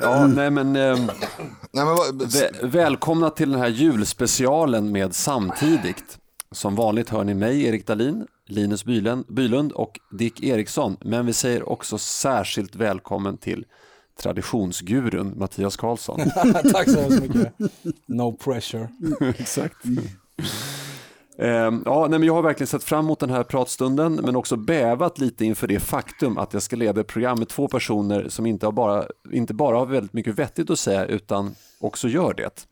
Ja, nej men, eh, Nej, men vad, vä välkomna till den här julspecialen med Samtidigt. Som vanligt hör ni mig, Erik Dahlin, Linus Bylund, Bylund och Dick Eriksson. Men vi säger också särskilt välkommen till traditionsgurun Mattias Karlsson. Tack så hemskt mycket. No pressure. Exakt. Ehm, ja, nej, men jag har verkligen sett fram emot den här pratstunden men också bävat lite inför det faktum att jag ska leda ett program med två personer som inte, har bara, inte bara har väldigt mycket vettigt att säga utan också gör det.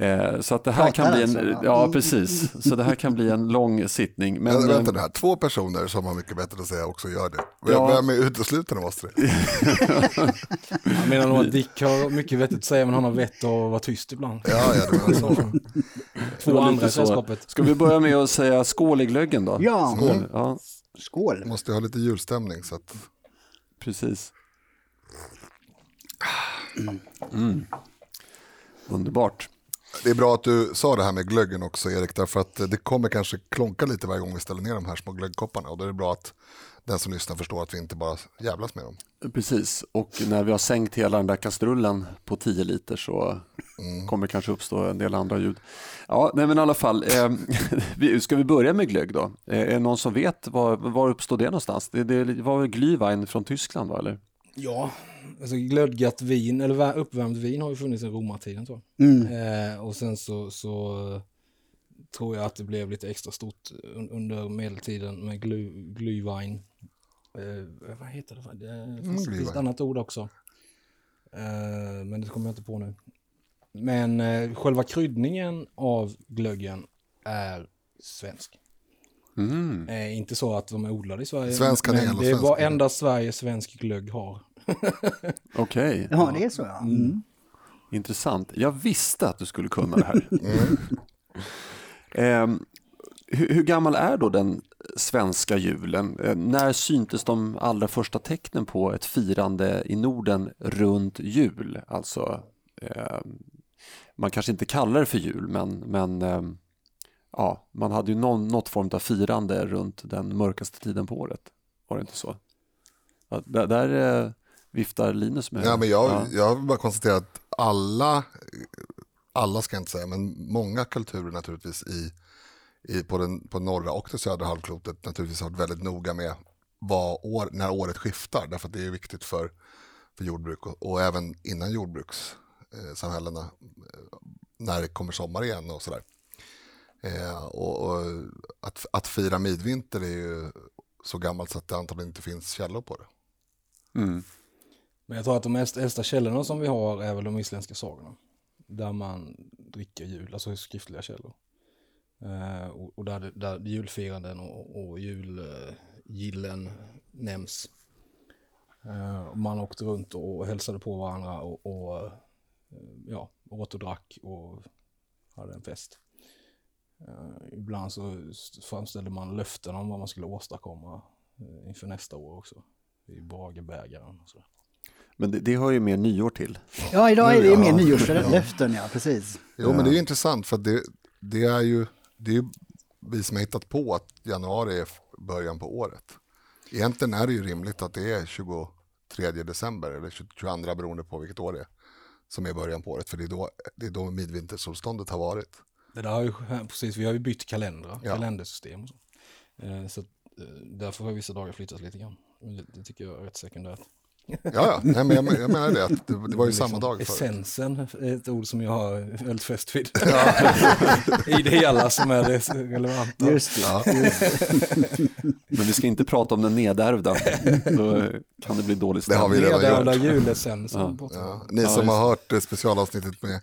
Eh, så att det här Pratar kan bli en, ja precis, så det här kan bli en lång sittning. Men, Men, vänta eh, nu här, två personer som har mycket bättre att säga också gör det. Vem, Ja. vem är utesluten av oss tre? Jag menar nog att Dick har mycket vettigt att säga men han har vett att vara tyst ibland. Ja, ja, det menar så. det Två var andra i sällskapet. Ska vi börja med att säga skål i glöggen då? Ja. Skål. ja Skål. Måste ha lite julstämning så att precis. Mm. Underbart. Det är bra att du sa det här med glöggen också Erik, därför att det kommer kanske klonka lite varje gång vi ställer ner de här små glöggkopparna och då är det bra att den som lyssnar förstår att vi inte bara jävlas med dem. Precis, och när vi har sänkt hela den där kastrullen på 10 liter så Mm. kommer det kanske uppstå en del andra ljud. Ja, nej men i alla fall, eh, vi- ska vi börja med glögg då? Eh, är det någon som vet var, var uppstår det någonstans? Det, det var väl Glühwein från Tyskland va, eller? Ja, alltså glödgat vin, eller vä- uppvärmt vin har ju funnits sedan romartiden tror jag. Mm. Eh, och sen så, så eh, tror jag att det blev lite extra stort un- under medeltiden med glu, glühwein. Eh, vad heter det? Det finns, glühwein. finns ett annat ord också. Eh, men det kommer jag inte på nu. Men eh, själva kryddningen av glöggen är svensk. Mm. Eh, inte så att de är odlade i Sverige. Svensk kanel men det är svensk vad kanel. enda Sverige svensk glögg har. Okej, Ja, det är så ja. Mm. intressant. Jag visste att du skulle kunna det här. Mm. Eh, hur, hur gammal är då den svenska julen? Eh, när syntes de allra första tecknen på ett firande i Norden runt jul? Alltså, eh, man kanske inte kallar det för jul, men, men eh, ja, man hade ju någon, något form av firande runt den mörkaste tiden på året. Var det inte så? Där där eh, viftar Linus med. Ja, men jag, Ja. jag vill bara konstatera att alla, alla ska jag inte säga, men många kulturer naturligtvis i, i, på, den, på norra och det södra halvklotet naturligtvis har varit väldigt noga med vad år, när året skiftar, därför att det är viktigt för, för jordbruk och, och även innan jordbrukssamhällena, eh, när det kommer sommar igen och sådär. Eh, och, och att, att fira midvinter är ju så gammalt så att det antagligen inte finns källor på det. Mm. Men jag tror att de äldsta, källorna som vi har är väl de isländska sagorna. Där man dricker jul, alltså skriftliga källor. Eh, och och där, där julfiranden och, och julgillen nämns. Eh, man åkte runt och hälsade på varandra och, och eh, ja, åt och drack och hade en fest. Eh, ibland så framställde man löften om vad man skulle åstadkomma eh, inför nästa år också. I Bragebägaren och sådär. Men det, det hör ju mer nyår till. Ja, idag är det Ja. mer nyårslöften, ja precis. Jo, men det är intressant för det, det är ju det är ju vi som har hittat på att januari är början på året. Egentligen är det ju rimligt att det är 23 december eller 22 beroende på vilket år det är som är början på året för det är då, det är då midvintersolståndet har varit. Det där har ju, precis, vi har ju bytt kalendrar, Ja. kalendersystem och så. Eh, så eh, därför har vissa dagar flyttats lite grann. Det, det tycker jag är rätt sekundärt. Ja, ja. Nej, men jag, men- jag menar det, att det, det var ju samma dag förut. Essensen är ett ord som jag har väldigt fäst vid. I det hela som är det relevanta. Just det. Ja. Men vi ska inte prata om den nedärvda. Då kan det bli dålig Det har stämning. vi redan Nedärvda gjort. julessensen. Ja. Ja. Ni som har hört specialavsnittet med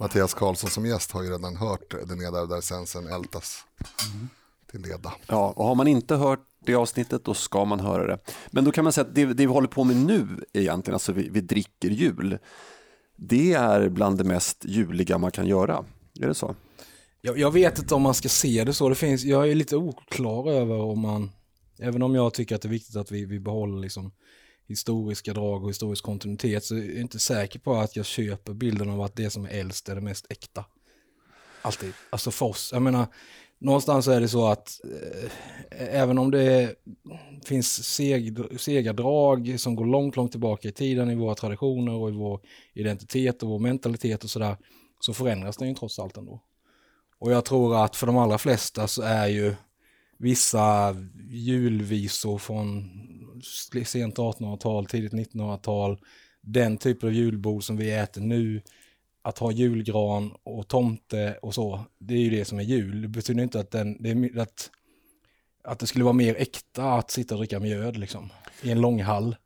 Mattias Karlsson som gäst har ju redan hört den nedärvda essensen ältas till leda. Ja, och har man inte hört det avsnittet då ska man höra det. Men då kan man säga att det, det vi håller på med nu egentligen, alltså vi, vi dricker jul, det är bland det mest juliga man kan göra. Är det så? Jag, jag vet inte om man ska se det så. Det finns, jag är lite oklar över om man, även om jag tycker att det är viktigt att vi, vi behåller liksom historiska drag och historisk kontinuitet så är jag inte säker på att jag köper bilden av att det som är äldst är det mest äkta. Alltid. Alltså för oss. Jag menar, någonstans är det så att eh, även om det finns seg, sega drag som går långt, långt tillbaka i tiden i våra traditioner och i vår identitet och vår mentalitet och sådär, så förändras den ju trots allt ändå. Och jag tror att för de allra flesta så är ju vissa julvisor från sent 1800-tal, tidigt 1900-tal, den typen av julbord som vi äter nu, att ha julgran och tomte och så, det är ju det som är jul. Det betyder inte att, den, det, är, att, att det skulle vara mer äkta att sitta och dricka mjöd liksom, i en långhall.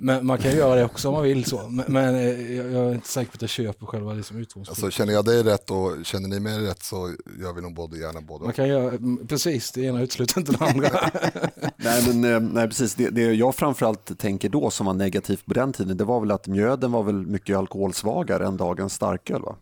Men man kan ju göra det också om man vill så. Men, men eh, jag är inte säker på att jag köper själva liksom utgångspunkten. Alltså, känner jag dig rätt och känner ni mig rätt så gör vi nog både gärna både. Man kan göra, mm, precis, det ena utesluter inte det andra. nej, men, eh, nej, precis. Det, det jag framförallt tänker då som var negativt på den tiden, det var väl att mjöden var väl mycket alkoholsvagare än dagens starköl va?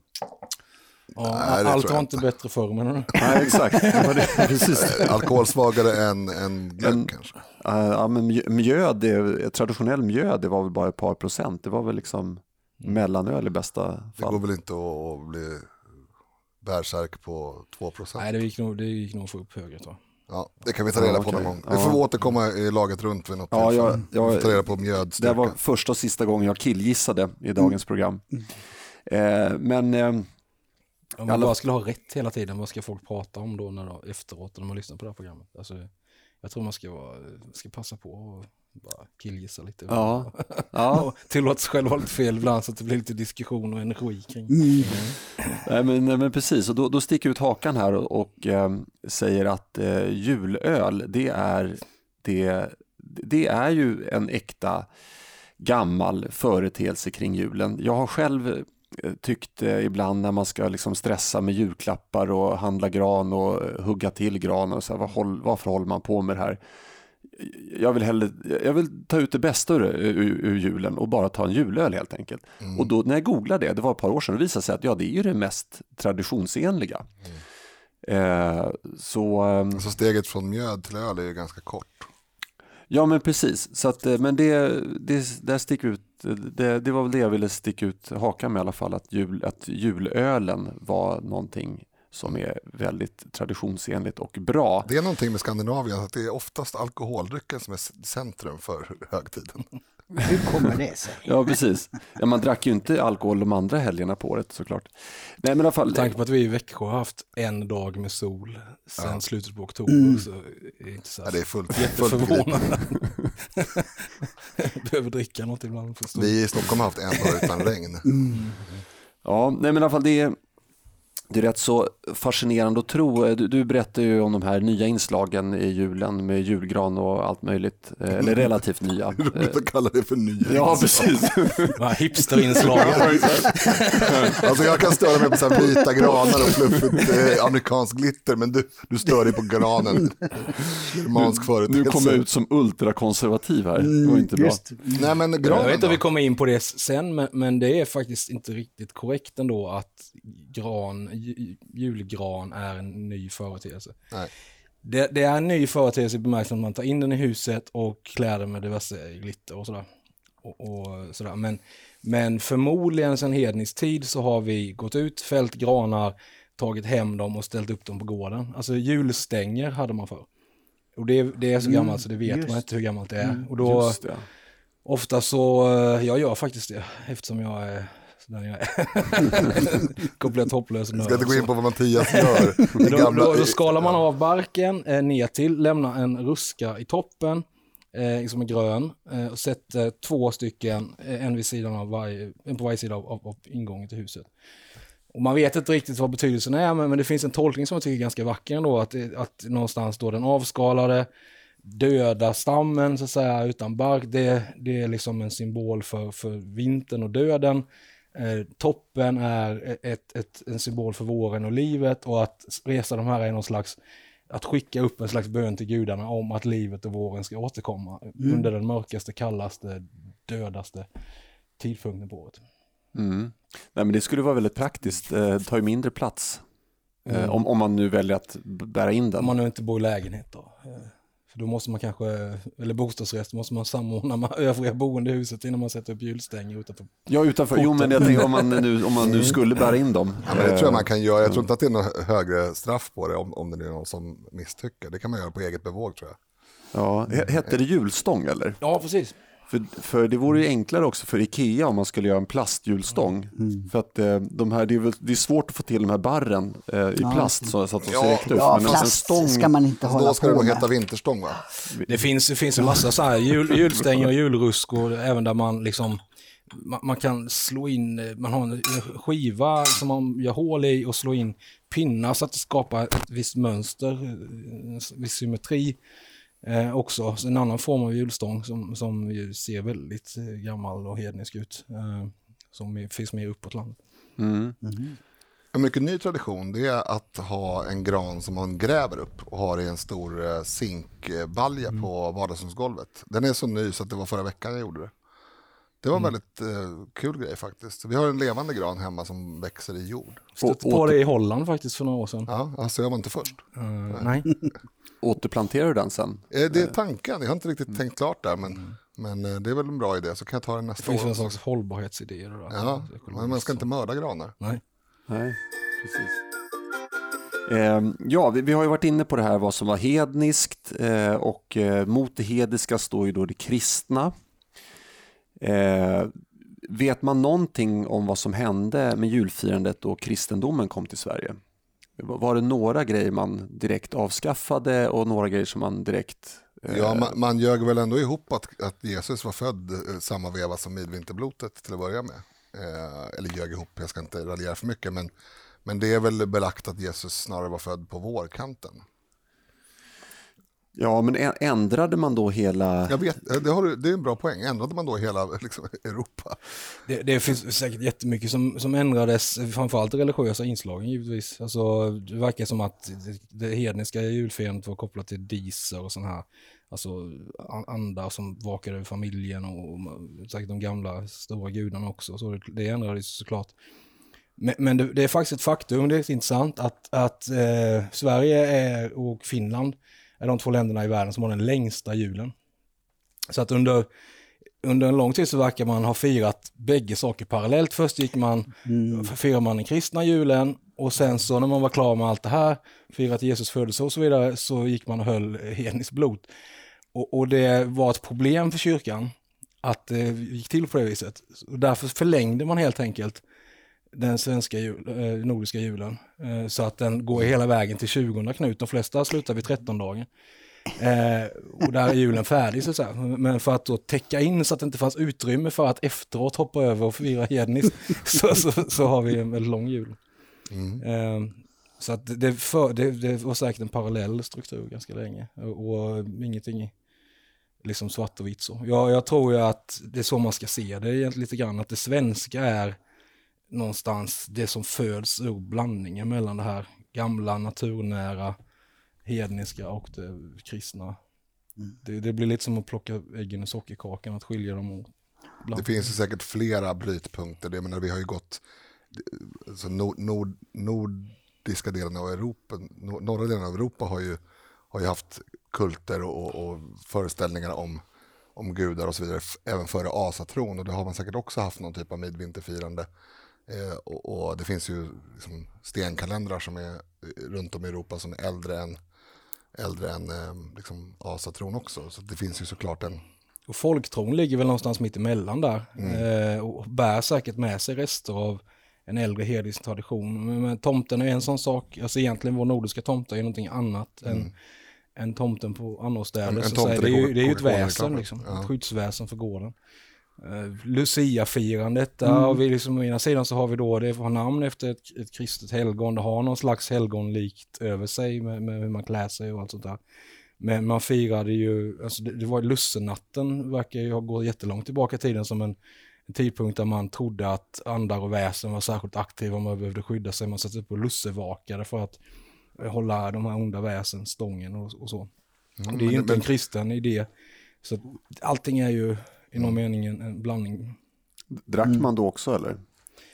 Ja, Nej, allt var inte bättre förr, men Nej, exakt. Det var det, precis. Eh, Alkoholsvagare än, än glögg kanske. Uh, ja, men mjö- mjöd, det, traditionell mjöd, det var väl bara ett par procent. Det var väl liksom mellanöl i bästa Det går fall. väl inte att, att bli bärsärk på 2 nej, det gick nog, det gick nog att få upp högre tror jag. Ja, det kan vi ta reda Ja, på någon gång. Ja. Vi får återkomma i laget runt vid något Ja, jag- jag- vi får ta reda på Det mjödstyrka. var första och sista gången jag killgissade i dagens program. Eh, men eh, Om man Alla- bara skulle ha rätt hela tiden, vad ska folk prata om då när efteråt när man lyssnar på det här programmet? Alltså, jag tror man ska, vara, ska passa på och bara killgissa lite. ja, ja. Och Tillåta sig själv ha lite fel ibland så att det blir lite diskussion och energi kring. Nej, men, nej, men precis, och då, då sticker ut hakan här och, och eh, säger att eh, julöl, det är, det, det är ju en äkta gammal företeelse kring julen. Jag har själv tyckt eh, ibland när man ska liksom stressa med julklappar och handla gran och eh, hugga till gran och så här, vad håll, varför håller man på med det här? Jag vill, hellre, jag vill ta ut det bästa ur, ur, ur julen och bara ta en julöl helt enkelt. Mm. Och då när jag googlade det, det var ett par år sedan, det visade sig att ja, det är ju det mest traditionsenliga. Eh, så ehm, Så steget från mjöd till öl är ju ganska kort. ja men precis, så att, eh, men det, det, där sticker ut, det, det var väl det jag ville sticka ut hakan med i alla fall, att, jul, att julölen var någonting som är väldigt traditionsenligt och bra. Det är någonting med Skandinavien, att det är oftast alkoholdrycken som är centrum för högtiden. Hur kommer det sig? Ja precis, ja, man drack ju inte alkohol de andra helgerna på året såklart. Nej men i alla fall, Med tanke på att vi i Växjö har haft en dag med sol sedan slutet på oktober Mm. så är det inte så Ja, det är fullt, fullt jätteförvånande. Behöver dricka något ibland. Vi i Stockholm har haft en dag utan regn. Ja, nej men i alla fall det är, det är rätt så fascinerande att tro. Du, du berättar ju om de här nya inslagen i julen med julgran och allt möjligt, eh, eller relativt nya. Eh, Roligt att kalla det för nya. Ja, precis. Hipsterinslagen. Alltså jag kan störa mig på så här vita granar och fluffigt eh, amerikansk glitter, men du, du stör dig på granen. Germansk Nu företeelse. kommer jag ut som ultrakonservativ här. Det var inte bra. Just. Nej men Jag granen vet inte om vi kommer in på det sen, men, men det är faktiskt inte riktigt korrekt ändå att gran, ju- julgran är en ny företeelse. Nej. Det, det är en ny företeelse i bemärkelsen att man tar in den i huset och klär den med diverse glitter och sådär. Och, och sådär. Men, men förmodligen sedan hednisk tid så har vi gått ut, fällt granar, tagit hem dem och ställt upp dem på gården. Alltså julstänger hade man för. Och det, det är så Mm, gammalt så det vet just. man inte hur gammalt det är. Och då. Ofta så, eh, jag gör faktiskt det eftersom jag är den jag är. Komplett hopplös Vi ska inte gå in på vad Mattias gör. Då, då, då skalar man av barken eh, ner till, lämnar en ruska i toppen, eh, som är grön, eh, och sätter två stycken, eh, en, vid sidan av varje, en på varje sida av, av, av ingången till huset. Och man vet inte riktigt vad betydelsen är, men, men det finns en tolkning som jag tycker är ganska vacker ändå, att, det- att någonstans då den avskalade, döda stammen så att säga utan bark, det, det är liksom en symbol för, för vintern och döden. Eh, toppen är ett, ett, en symbol för våren och livet och att resa de här är någon slags, att skicka upp en slags bön till gudarna om att livet och våren ska återkomma under den mörkaste, kallaste, dödaste tidpunkten på året. Mm. Nej, men det skulle vara väldigt praktiskt, eh, tar ju mindre plats. Eh, Mm. om, om man nu väljer att bära in den. Om man nu inte bor i lägenhet då. För då måste man kanske, eller bostadsrätt, måste man samordna med övriga boende i huset innan man sätter upp julstänger utanför. Ja, utanför. Jo, men jag tänker om man nu, om man nu skulle bära in dem. Ja, men det tror jag man kan göra. Jag tror inte att det är något högre straff på det om, om det är någon som misstycker. Det kan man göra på eget bevåg tror jag. Ja, he- hette det julstång eller? Ja, precis. För, för det vore ju enklare också för Ikea om man skulle göra en plasthjulstång. För att eh, de här, det, är väl, det är svårt att få till de här barren eh, i plast så, så att de ser Ja, ut. Ja, Men en plast stång, ska man inte hålla Då ska det på nog med. heta vinterstång va? Det finns, det finns en massa så här jul, julstänger och julruskor, även där man liksom man, man kan slå in, eh, man har en skiva som man gör hål i och slå in pinnar så att det skapar ett visst mönster, en viss symmetri eh, också. Så en annan form av julstång som, som ju ser väldigt eh, gammal och hednisk ut. Eh, som är, finns mer uppåt landet. mm. En mycket ny tradition det är att ha en gran som man gräver upp och har i en stor eh, zinkbalja på vardagsrumsgolvet. Den är så ny så att det var förra veckan jag gjorde det. Det var en väldigt eh, kul grej faktiskt. Vi har en levande gran hemma som växer i jord. Stötte på åter- det i Holland faktiskt för några år sedan. Ja, alltså jag var inte först. Eh, nej. återplanterar du den sen? Eh, Det är tanken, jag har inte riktigt tänkt klart där men, men eh, det är väl en bra idé så kan jag ta den Det nästa finns år. en slags hållbarhetsidé. Då, Ja, men man ska inte mörda granar. Nej. Nej, precis. Eh, ja, vi, vi har ju varit inne på det här vad som var hedniskt eh, och eh, mot det hedniska står ju då det kristna. Eh, vet man någonting om vad som hände med julfirandet då kristendomen kom till Sverige? Var det några grejer man direkt avskaffade och några grejer som man direkt... eh, Ja, man, man ljög väl ändå ihop att, att Jesus var född eh, samma veva som midvinterblotet till att börja med. Eh, eller ljög ihop, jag ska inte raljera för mycket, men, men det är väl belagt att Jesus snarare var född på vårkanten. Ja, men ändrade man då hela... Jag vet, det, har, du- det är en bra poäng. Ändrade man då hela liksom, Europa? Det, det finns säkert jättemycket som, som ändrades, framförallt religiösa inslagen givetvis. Alltså, det verkar som att det, det hedniska julfirandet var kopplat till diser och sådana här alltså, an- andar som vakade över familjen och, och säkert de gamla stora gudarna också. Så det, det ändrades såklart. Men, men det, det är faktiskt ett faktum, det är intressant, att, att eh, Sverige är, och Finland är de två länderna i världen som har den längsta julen. Så att under under en lång tid så verkar man ha firat bägge saker parallellt. Först gick man, firade man den kristna julen och sen så när man var klar med allt det här, firat Jesus födelse och så vidare, så gick man och höll hedniskt blod. Och, och det var ett problem för kyrkan att det gick till på det viset. Och därför förlängde man helt enkelt den svenska jul, eh, nordiska julen. Eh, så att den går hela vägen till 20 Knut. De flesta slutar vid 13 dagen. Eh, och där är julen färdig så att säga. Men för att då täcka in så att det inte fanns utrymme för att efteråt hoppa över och fira hedniskt så, så, så har vi en väldigt lång jul. Mm. Eh, så att det, för, det, det var säkert en parallell struktur ganska länge. Och, och ingenting liksom svart och vitt så. Jag, jag tror ju att det är så man ska se det egentligen lite grann. Att det svenska är någonstans det som föds ur blandningen mellan det här gamla, naturnära, hedniska och det kristna. Det, det blir lite som att plocka äggen ur sockerkakan, att skilja dem åt. Det finns ju säkert flera brytpunkter. Jag menar, vi har ju gått, alltså nord, nord, nordiska delen av Europa, nor, norra delen av Europa har ju, har ju haft kulter och, och föreställningar om, om gudar och så vidare, även före asatron. Och det har man säkert också haft någon typ av midvinterfirande. Eh, och, och det finns ju liksom stenkalendrar som är eh, runt om i Europa som är äldre än, äldre än eh, liksom asatron också. Så det finns ju såklart en, Och folktron ligger väl någonstans mitt emellan där. Eh, och bär säkert med sig rester av en äldre hednisk tradition. Men, men tomten är en sån sak, alltså egentligen vår nordiska tomte är någonting annat än, än tomten på annorstädes. En- en tomte, det, är ju, det är ju ett väsen, liksom, Ja. ett skyddsväsen för gården. Uh, Lucia-firandet, där har vi liksom, å ena sidan så har vi då, det har namn efter ett, ett kristet helgon, det har någon slags helgonlikt över sig med, med hur man klär sig och allt sånt där. Men man firade ju, alltså det, det var lussenatten, verkar ju gått jättelångt tillbaka i tiden som en, en tidpunkt där man trodde att andar och väsen var särskilt aktiva man behövde skydda sig. Man satte upp och lussevakade för att eh, hålla de här onda väsen stången och, och så. Och det är ju Mm, inte men- en kristen idé. Så allting är ju i någon mening en, en blandning. Drack man då också eller?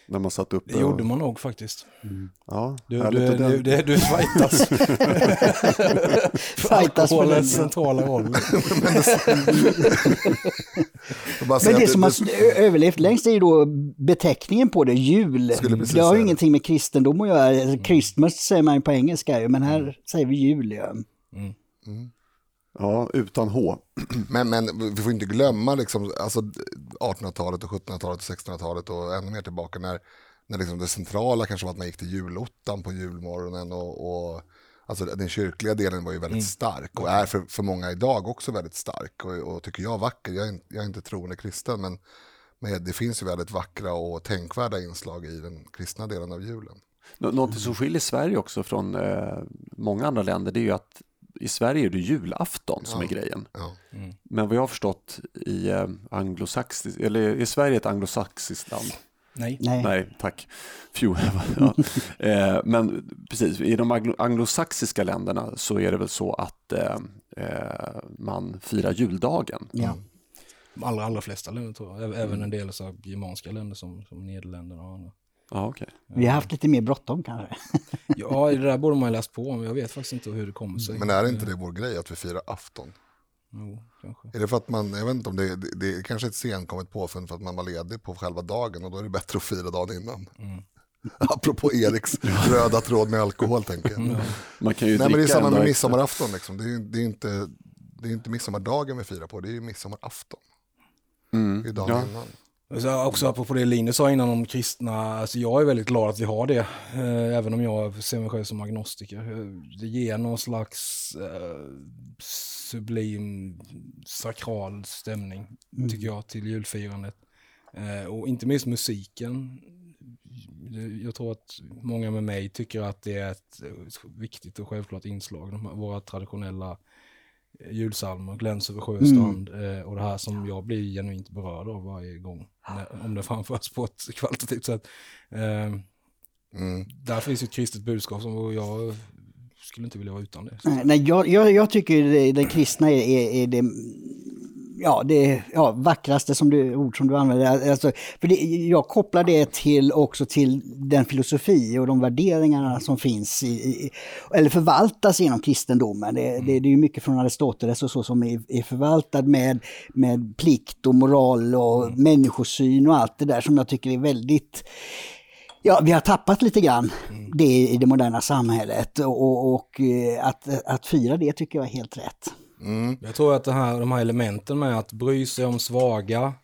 när man satt uppe. Det gjorde man nog faktiskt. Ja, Du, du, Och den- du, du, du fightas. Fightas för Alkoholens den. centrala roll. Jag bara säger Men det att som har överlevt längst är ju då beteckningen på det, jul. Det har ju det. ingenting med kristendom att göra. Christmas säger man ju på engelska ju, men här säger vi jul. Ja. Ja, utan H. Men, men vi får inte glömma liksom, alltså 1800-talet och 1700-talet och 1600-talet och ännu mer tillbaka när, när liksom det centrala kanske var att man gick till julottan på julmorgonen och, och alltså den kyrkliga delen var ju väldigt stark och är för, för många idag också väldigt stark och, och tycker jag vacker. Jag är, inte- jag är inte troende kristen men, men det finns ju väldigt vackra och tänkvärda inslag i den kristna delen av julen. Nå- Något som skiljer Sverige också från eh, många andra länder det är ju att i Sverige är det julafton som är grejen. Ja. Men vad jag har förstått i eh, anglosaxiskt, eller är Sverige ett anglosaxiskt land? Nej. Nej. Nej, tack. Phew. ja. eh, men precis, i de anglo- anglosaxiska länderna så är det väl så att eh, eh, man firar juldagen. Ja. De allra, allra flesta länder tror jag. Även en del så här germanska länder som, som Nederländerna och andra. Ja, okej. Vi har haft lite mer bråttom kanske. Ja, det där borde man ju läst på om. Jag vet faktiskt inte hur det kommer sig. Men är det inte det vår grej att vi firar afton? Jo, kanske. Är det för att man, jag vet inte om det, det, det är kanske ett senkommet påfund för att man var ledig på själva dagen och då är det bättre att fira dagen innan. Apropå Eriks röda tråd med alkohol tänker jag. Man kan ju Nej men det är samma med midsommarafton liksom. Det är, det är inte, det är inte midsommardagen vi firar på, det är ju midsommarafton. Mm. Det är dagen Ja. innan. Så också apropå det Linus sa innan om kristna, alltså jag är väldigt glad att vi har det, eh, även om jag ser mig själv som agnostiker. Eh, Det ger någon slags eh, sublim, sakral stämning, tycker jag, till julfirandet. Eh, och inte minst musiken. Jag tror att många med mig tycker att det är ett eh, viktigt och självklart inslag, de här, våra traditionella julsalmer, Gläns över sjö och strand eh, och det här som jag blir genuint berörd av varje gång, när, om det framförs på ett kvalitativt sätt. Eh, Mm. där finns ju ett kristet budskap som jag skulle inte vilja vara utan det. Nej, Nej, jag, jag, jag tycker det, den kristna är, är, är det, ja, det ja, vackraste som du, ord som du använder. Alltså, för det, jag kopplar det till, också till den filosofi och de värderingarna som finns, i, i, eller förvaltas inom kristendomen. Det, det, det är mycket från Aristoteles och så som är, är förvaltad med, med plikt och moral och människosyn och allt det där som jag tycker är väldigt Ja, vi har tappat lite grann det i det moderna samhället och, och, och eh, att, att fira det tycker jag är helt rätt. Mm. Jag tror att det här, de här elementen med att bry sig om svaga,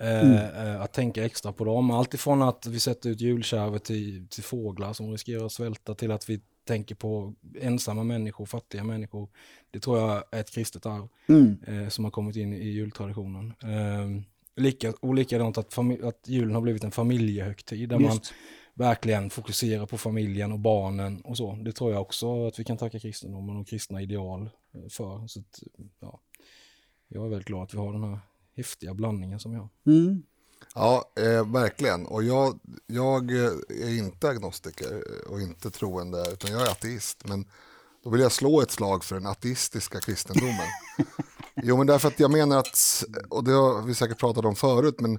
eh, eh, att tänka extra på dem, allt ifrån att vi sätter ut julkärve till, till fåglar som riskerar att svälta till att vi tänker på ensamma människor, fattiga människor. Det tror jag är ett kristet arv Mm. eh, som har kommit in i jultraditionen. Eh, lika, och likadant att, att julen har blivit en familjehögtid där man Just. verkligen fokuserar på familjen och barnen och så. Det tror jag också att vi kan tacka kristendomen och kristna ideal för. Så att, ja, jag är väldigt glad att vi har den här häftiga blandningen som vi har. Mm. Ja, eh, verkligen. Och jag, jag eh, är inte agnostiker och inte troende, utan jag är ateist. Men då vill jag slå ett slag för den ateistiska kristendomen. jo, men därför att jag menar att, och det har vi säkert pratat om förut, men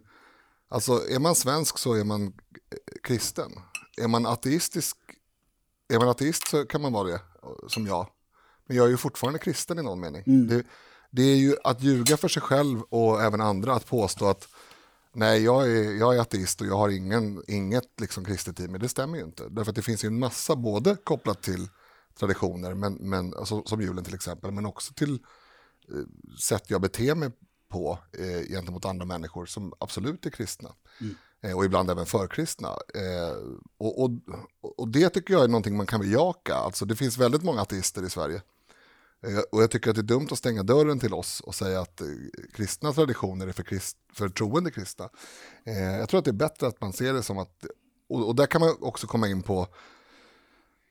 alltså är man svensk så är man kristen. Är man ateistisk, är man ateist så kan man vara det, som jag. Men jag är ju fortfarande kristen i någon mening. Det, det är ju att ljuga för sig själv och även andra att påstå att Nej, jag är, jag är ateist och jag har ingen, inget liksom kristet i mig. Det stämmer ju inte. Därför att det finns ju en massa, både kopplat till traditioner, men, men, alltså, som julen till exempel, men också till eh, sätt jag beter mig på eh, gentemot andra människor som absolut är kristna. Eh, och ibland även förkristna. Eh, och, och, och det tycker jag är någonting man kan bejaka. Alltså, det finns väldigt många ateister i Sverige. Eh, och jag tycker att det är dumt att stänga dörren till oss och säga att eh, kristna traditioner är för, krist, för troende kristna. Eh, jag tror att det är bättre att man ser det som att, och, och där kan man också komma in på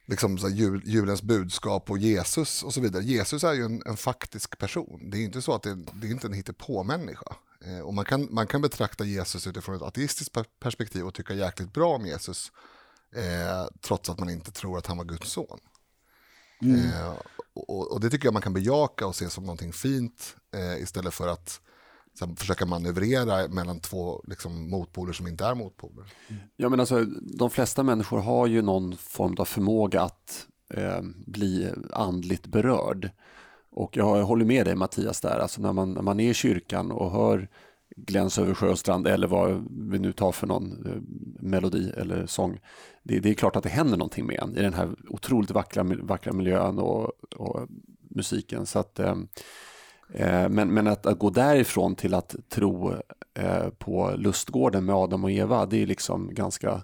liksom så jul, julens budskap och Jesus och så vidare. Jesus är ju en, en faktisk person. Det är inte så att det, det är inte en hittepå-människa. Eh, Och man kan, man kan betrakta Jesus utifrån ett ateistiskt perspektiv och tycka jäkligt bra om Jesus. Eh, trots att man inte tror att han var Guds son. Eh, och, och det tycker jag man kan bejaka och se som någonting fint eh, istället för att sen försöka manövrera mellan två liksom, motpoler som inte är motpoler. Ja, men alltså, de flesta människor har ju någon form av förmåga att eh, bli andligt berörd. Och jag håller med dig Mattias där, alltså när man, när man är i kyrkan och hör Gläns över sjö och strand eller vad vi nu tar för någon eh, melodi eller sång. Det, det, är klart att det händer någonting med en i den här otroligt vackra, vackra miljön och, och musiken. Så att, eh, eh men, men att, att, gå därifrån till att tro eh, på lustgården med Adam och Eva, det är liksom ganska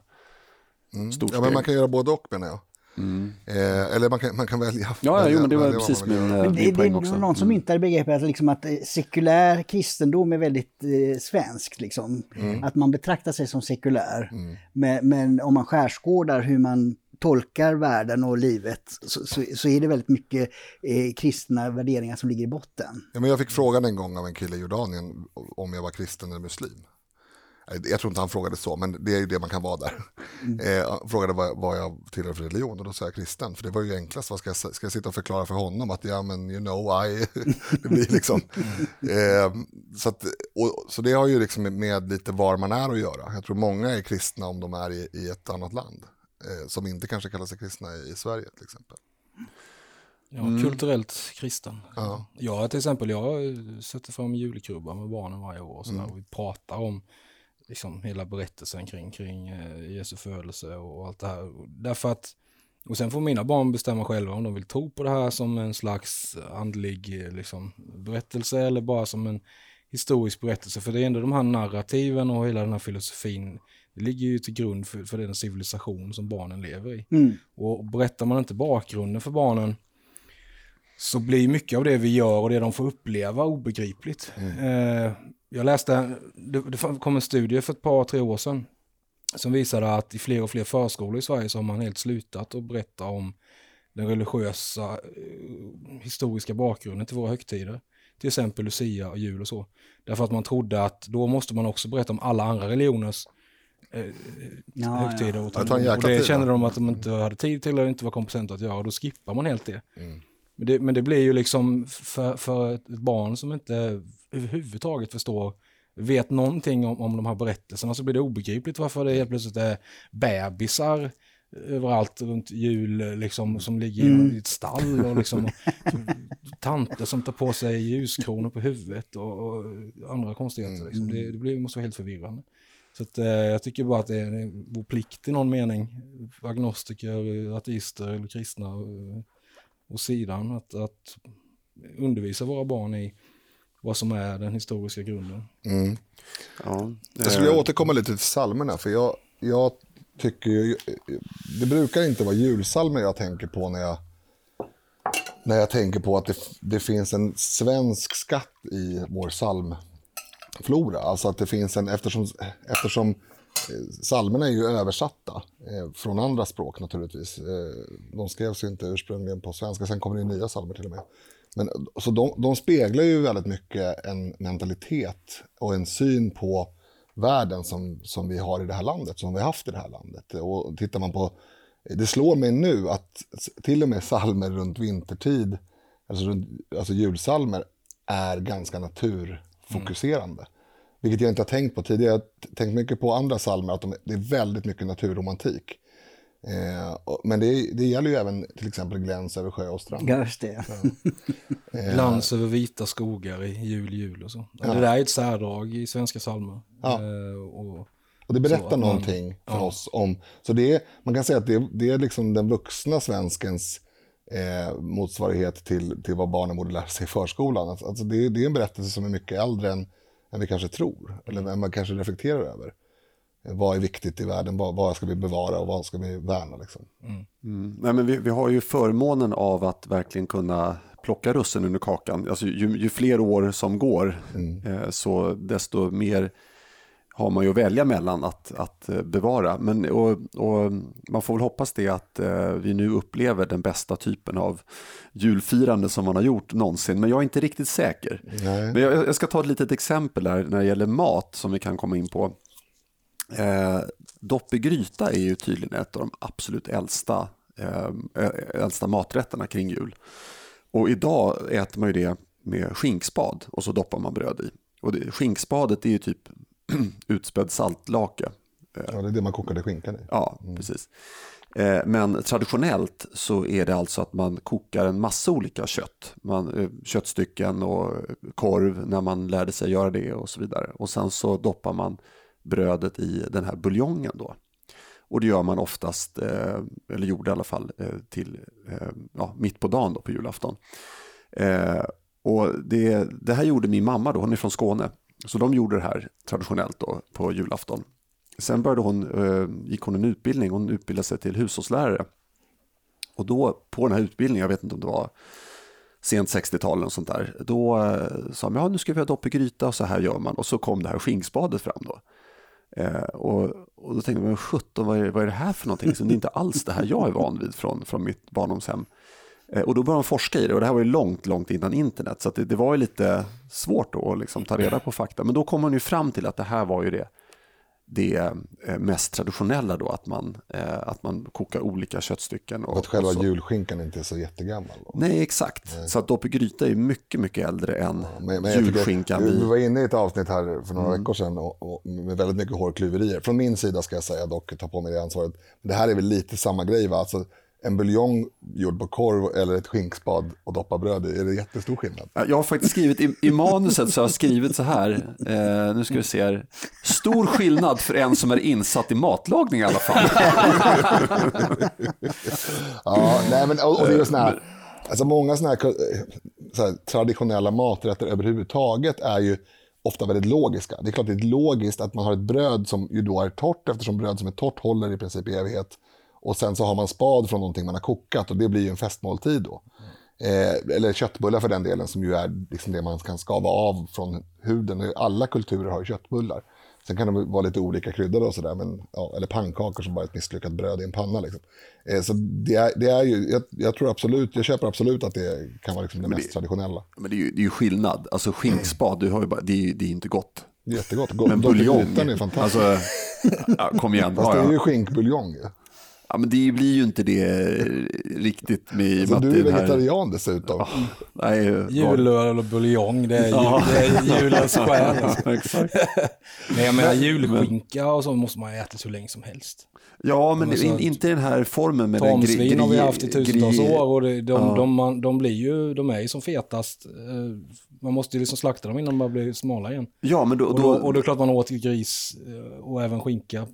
mm. stort Ja, men man kan göra både och menar jag. Mm. Eh, eller man kan, man kan välja. Ja, välja, jo, men det var precis min, men det, min poäng också. Det är någon som mm. inte begreppet att, liksom att eh, sekulär kristendom är väldigt eh, svenskt. Liksom. Mm. Att man betraktar sig som sekulär. Mm. Men, men, om man skärskådar hur man tolkar världen och livet så, så, så är det väldigt mycket eh, kristna värderingar som ligger i botten. Ja, men jag fick frågan en gång av en kille i Jordanien om jag var kristen eller muslim. Jag tror inte han frågade så, men det är ju det man kan vara där. Mm. Eh, frågade vad, vad jag tillhör för religion och då sa jag kristen. För det var ju enklast, vad ska jag, ska jag sitta och förklara för honom att ja men you know I, det blir liksom. Eh, så, att, och, så det har ju liksom med lite var man är att göra. Jag tror många är kristna om de är i, i ett annat land. Eh, som inte kanske kallar sig kristna i, i Sverige till exempel. Ja, mm. kulturellt kristen. Ja. Jag till exempel, jag sätter fram julkrubbar med barnen varje år och, sådär, mm. och vi pratar om liksom hela berättelsen kring, kring eh, Jesu födelse och allt det här. Därför att, och sen får mina barn bestämma själva om de vill tro på det här som en slags andlig eh, liksom, berättelse eller bara som en historisk berättelse. För det är ändå de här narrativen och hela den här filosofin det ligger ju till grund för, för den civilisation som barnen lever i. Mm. Och berättar man inte bakgrunden för barnen så blir mycket av det vi gör och det de får uppleva obegripligt. Mm. Eh, jag läste, det, det kom en studie för ett par, tre år sedan som visade att i fler och fler förskolor i Sverige så har man helt slutat att berätta om den religiösa eh, historiska bakgrunden till våra högtider. Till exempel Lucia och jul och så. Därför att man trodde att då måste man också berätta om alla andra religioners eh, ja, högtider. Ja. Och det kände de att de inte hade tid till eller inte var kompetenta att göra och då skippar man helt det. Mm. Men det. Men det blir ju liksom för, för ett barn som inte överhuvudtaget förstår, vet någonting om, om de här berättelserna så blir det obegripligt varför det helt plötsligt är bebisar överallt runt jul liksom, som ligger mm. i ett stall och liksom tanter som tar på sig ljuskronor på huvudet och, och andra konstigheter. Liksom. Det, det blir, måste vara helt förvirrande. Så att, eh, jag tycker bara att det är vår plikt i någon mening, agnostiker, ateister eller kristna och, sidan, att, att undervisa våra barn i vad som är den historiska grunden. Mm. Ja, jag skulle återkomma lite till psalmerna, för jag, jag tycker ju, det brukar inte vara julsalmer jag tänker på när jag, när jag tänker på att det, det finns en svensk skatt i vår psalmflora. Alltså att det finns en, eftersom, eftersom Eh, salmerna psalmerna är ju översatta eh, från andra språk naturligtvis. Eh, de skrevs ju inte ursprungligen på svenska, sen kommer det nya psalmer till och med. Men, så de, de speglar ju väldigt mycket en mentalitet och en syn på världen som, som vi har i det här landet, som vi har haft i det här landet. Och tittar man på, det slår mig nu att till och med salmer runt vintertid, alltså, runt, alltså julsalmer, är ganska naturfokuserande. Mm. Vilket jag inte har tänkt på tidigare. Jag har tänkt mycket på andra salmer, att de, det är väldigt mycket naturromantik. Eh, men det, det gäller ju även till exempel gläns över sjö och strand. Just det. Ja. Eh, Glans över vita skogar i jul, jul och så. Ja. Det där är ett särdrag i svenska psalmer. Ja. Eh, och, och det berättar någonting man, för ja. oss om, så det är, man kan säga att det, det är liksom den vuxna svenskens eh, motsvarighet till, till vad barnen borde lära sig i förskolan. Alltså det, det, är en berättelse som är mycket äldre än, än vi kanske tror, eller än man kanske reflekterar över vad är viktigt i världen, vad, vad ska vi bevara och vad ska vi värna. Liksom. Mm. Mm. Nej, men vi, vi, har ju förmånen av att verkligen kunna plocka russen under kakan. Alltså, ju, ju fler år som går, mm. eh, så desto mer har man ju att välja mellan att, att eh, bevara. Men, och, och man får väl hoppas det att eh, vi nu upplever den bästa typen av julfirande som man har gjort någonsin. Men jag är inte riktigt säker. Nej. Men jag, jag, ska ta ett litet exempel här när det gäller mat som vi kan komma in på. Eh, dopp i gryta är ju tydligen ett av de absolut äldsta, eh, äldsta maträtterna kring jul. Och idag äter man ju det med skinkspad och så doppar man bröd i. Och det, skinkspadet är ju typ utspädd saltlake. Ja, det är det man kokade skinkan i. Ja, precis. Eh, Men traditionellt så är det alltså att man kokar en massa olika kött. Man, eh, köttstycken och korv när man lärde sig göra det och så vidare. Och sen så doppar man brödet i den här buljongen då. Och det gör man oftast, eh, eller gjorde i alla fall, till ja, mitt på dagen då på julafton. Och det, det här gjorde min mamma då, hon är från Skåne. Så de gjorde det här traditionellt då på julafton. Sen började hon, eh, gick hon en utbildning, hon utbildade sig till hushållslärare. Och då på den här utbildningen, jag vet inte om det var sent 60-tal eller något sånt där, då eh, sa de, ja nu ska vi ha dopp i gryta och så här gör man. Och så kom det här skinkspadet fram då. Eh, och, och då tänkte jag, men sjutton, vad är, vad är det här för någonting? Så det är inte alls det här jag är van vid från, från mitt barndomshem. Eh, och då började de forska i det och det här var ju långt, långt innan internet. Så det, det var ju lite svårt då att liksom ta reda på fakta. Men då kom man ju fram till att det här var ju det, det eh, mest traditionella då, att man, eh, att man kokar olika köttstycken. Och, att själva och julskinkan inte är så jättegammal. Då. Nej, exakt. Så att dopp gryta är mycket, mycket äldre än Men, men tycker- julskinkan. vi, var inne i ett avsnitt här för några Mm. veckor sedan och, och med väldigt mycket hårklyverier. Från min sida ska jag säga dock, ta på mig det ansvaret. Men det här är väl lite samma grej va? Alltså, en buljong gjord på korv eller ett skinkspad och doppa bröd i, är det jättestor skillnad? Ja, Jag har faktiskt skrivit i, i manuset så har jag skrivit så här. Eh, nu ska vi se här. Stor skillnad för en som är insatt i matlagning i alla fall. Ja, nej, men, och, och det är såna här, alltså många såna här, så här traditionella maträtter överhuvudtaget är ju ofta väldigt logiska. Det är klart det är logiskt att man har ett bröd som ju då är torrt eftersom bröd som är torrt håller i princip i evighet. Och sen så har man spad från någonting man har kokat och det blir ju en festmåltid då. Eh, eller köttbullar för den delen som ju är liksom det man kan skava av från huden. Alla kulturer har ju köttbullar. Sen kan de vara lite olika kryddade och sådär, ja, eller pannkakor som bara är ett misslyckat bröd i en panna. Liksom. Eh, så det är, det är ju, jag, jag tror absolut, jag köper absolut att det kan vara liksom det mest traditionella. Men det är ju, det är ju skillnad. Alltså skinkspad, du har ju bara, det, är, det är inte gott. Det jättegott. Gott. Men buljong, är fantastiskt. alltså, ja, kom igen. Fast Ja, det är ju ja. skinkbuljong ju. Ja, men det blir ju inte det riktigt med i och Så med du att är det här- vegetarian dessutom. Nej, Julöl och buljong, det är, ju, det är julens själ. Exakt. Men jag menar julskinka och så måste man äta så länge som helst. Ja, men Alltså, in, inte i den här formen med den Tamsvin har vi gri- haft i tusentals gri- år och det, de, Ja. de, man, de blir ju, de är ju som fetast. Eh, Man måste ju liksom slakta dem innan de bara blir smala igen. Ja, men då, Och, då, då, och det är klart man åt gris eh, och även skinka.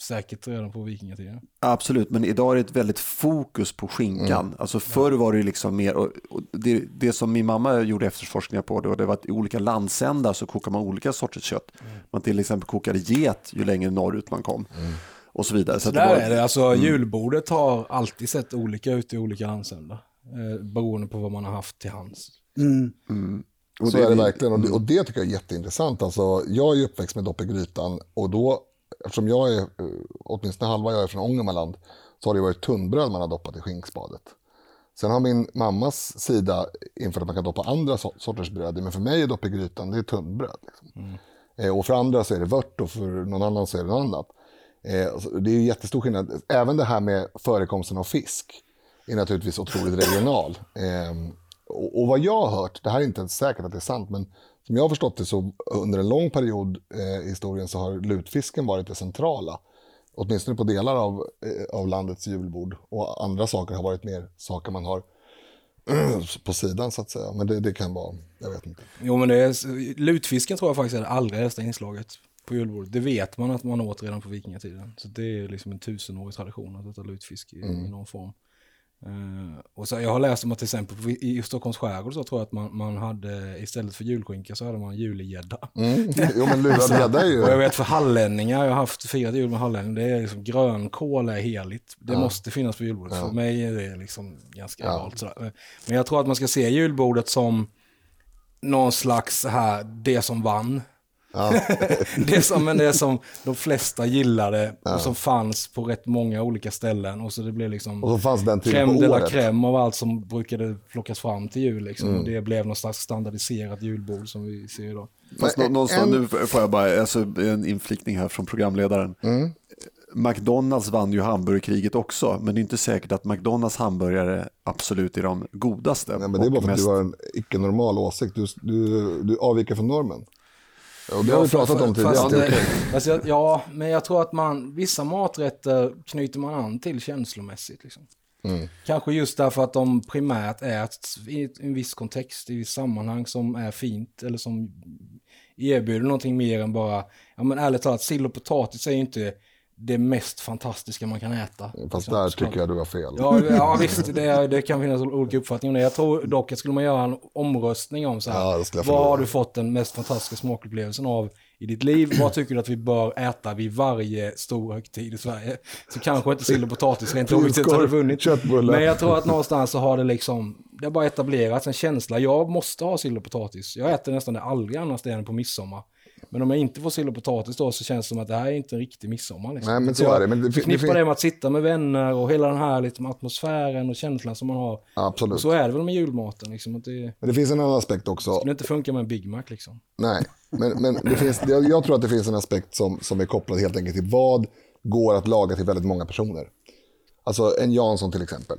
Säkert redan på vikingatiden. Absolut, men idag är det ett väldigt fokus på skinkan. Alltså förr var det liksom mer, och, och det, det som min mamma gjorde efterforskningar på det, och det var att i olika landsändar så kokar man olika sorters kött. Man till exempel kokade get ju längre norrut man kom. Och så vidare. Så, Så att det där var, är det, alltså julbordet har alltid sett olika ut i olika landsändar. Eh, beroende på vad man har haft till hands. och Så är det verkligen. Och det, och det tycker jag är jätteintressant. Alltså, jag är uppväxt med dopp i grytan och då, eftersom jag är, eh, åtminstone halva jag är från Ångermanland, så har det varit tunnbröd man har doppat i skinkspadet. Sen har min mammas sida infört att man kan doppa andra so- sorters bröd men för mig är dopp i grytan, det är tunnbröd. Liksom. Eh, och för andra så är det vört och för någon annan så är det något annat. Eh, så det är jättestor skillnad. Även det här med förekomsten av fisk är naturligtvis otroligt regional. Eh, och, och vad jag har hört, det här är inte ens säkert att det är sant, men som jag har förstått det så under en lång period eh, i historien så har lutfisken varit det centrala. Åtminstone på delar av, eh, av landets julbord. Och andra saker har varit mer saker man har på sidan så att säga. Men det, det kan vara, jag vet inte. Jo men det är, lutfisken tror jag faktiskt är det allra äldsta inslaget på julbordet. Det vet man att man åt redan på vikingatiden. Så det är liksom en tusenårig tradition att äta lutfisk i, i någon form. Eh, och så, jag har läst om att till exempel i Stockholms skärgård så tror jag att man, man hade istället för julskinka så hade man julegädda. Mm. Jo men lurad gädda är ju... Och jag vet för hallänningar, jag har haft firat jul med hallänningar, det är liksom grönkål är heligt. Det måste finnas på julbordet. För mig är det liksom ganska Ja. egalt sådär. Men jag tror att man ska se julbordet som någon slags här, det som vann. Ja. Det som, men det som de flesta gillade och som fanns på rätt många olika ställen. Och så det blev liksom Och så fanns den crème de la crème av allt som brukade plockas fram till jul. Liksom. Och det blev någon slags standardiserat julbord som vi ser idag. Fast Men nå- någonstans, en- nu får jag bara, alltså en inflikning här från programledaren. Mm. McDonalds vann ju hamburgerkriget också, men det är inte säkert att McDonalds hamburgare absolut är de godaste. Nej, men det är bara för att mest- du har en icke-normal åsikt. Du, du, du avviker från normen. Och det har vi Ja, pratat om tidigare. fast, det fast jag, ja, men jag tror att man, vissa maträtter knyter man an till känslomässigt. Liksom. Mm. Kanske just därför att de primärt äts i en viss kontext, i ett sammanhang som är fint eller som erbjuder någonting mer än bara, ja men ärligt talat, sill och potatis är ju inte det mest fantastiska man kan äta. Fast Liksom, där såklart. tycker jag du har fel. Ja, ja visst, det, det kan finnas olika uppfattningar om det. Jag tror dock att skulle man göra en omröstning om så här, Ja, vad förlora. har du fått den mest fantastiska smakupplevelsen av i ditt liv? Vad tycker du att vi bör äta vid varje stor högtid i Sverige? Så kanske inte sill och potatis rent objektivt hade vunnit. köttbullar. Men jag tror att någonstans så har det liksom, det har bara etablerats en känsla. Jag måste ha sill och potatis. Jag äter nästan det aldrig annars än på midsommar. Men om jag inte får sill och potatis då så känns det som att det här är inte en riktig midsommar. Liksom. Nej, men så är det. Men det, det, förknippar det, det med att sitta med vänner och hela den här liksom, atmosfären och känslan som man har. absolut. Och så är det väl med julmaten. Liksom, att det Men det finns en annan aspekt också. skulle inte funka med en Big Mac. Liksom. Nej, men, men det finns, jag, jag tror att det finns en aspekt som, som är kopplad helt enkelt till vad går att laga till väldigt många personer. Alltså en Jansson till exempel.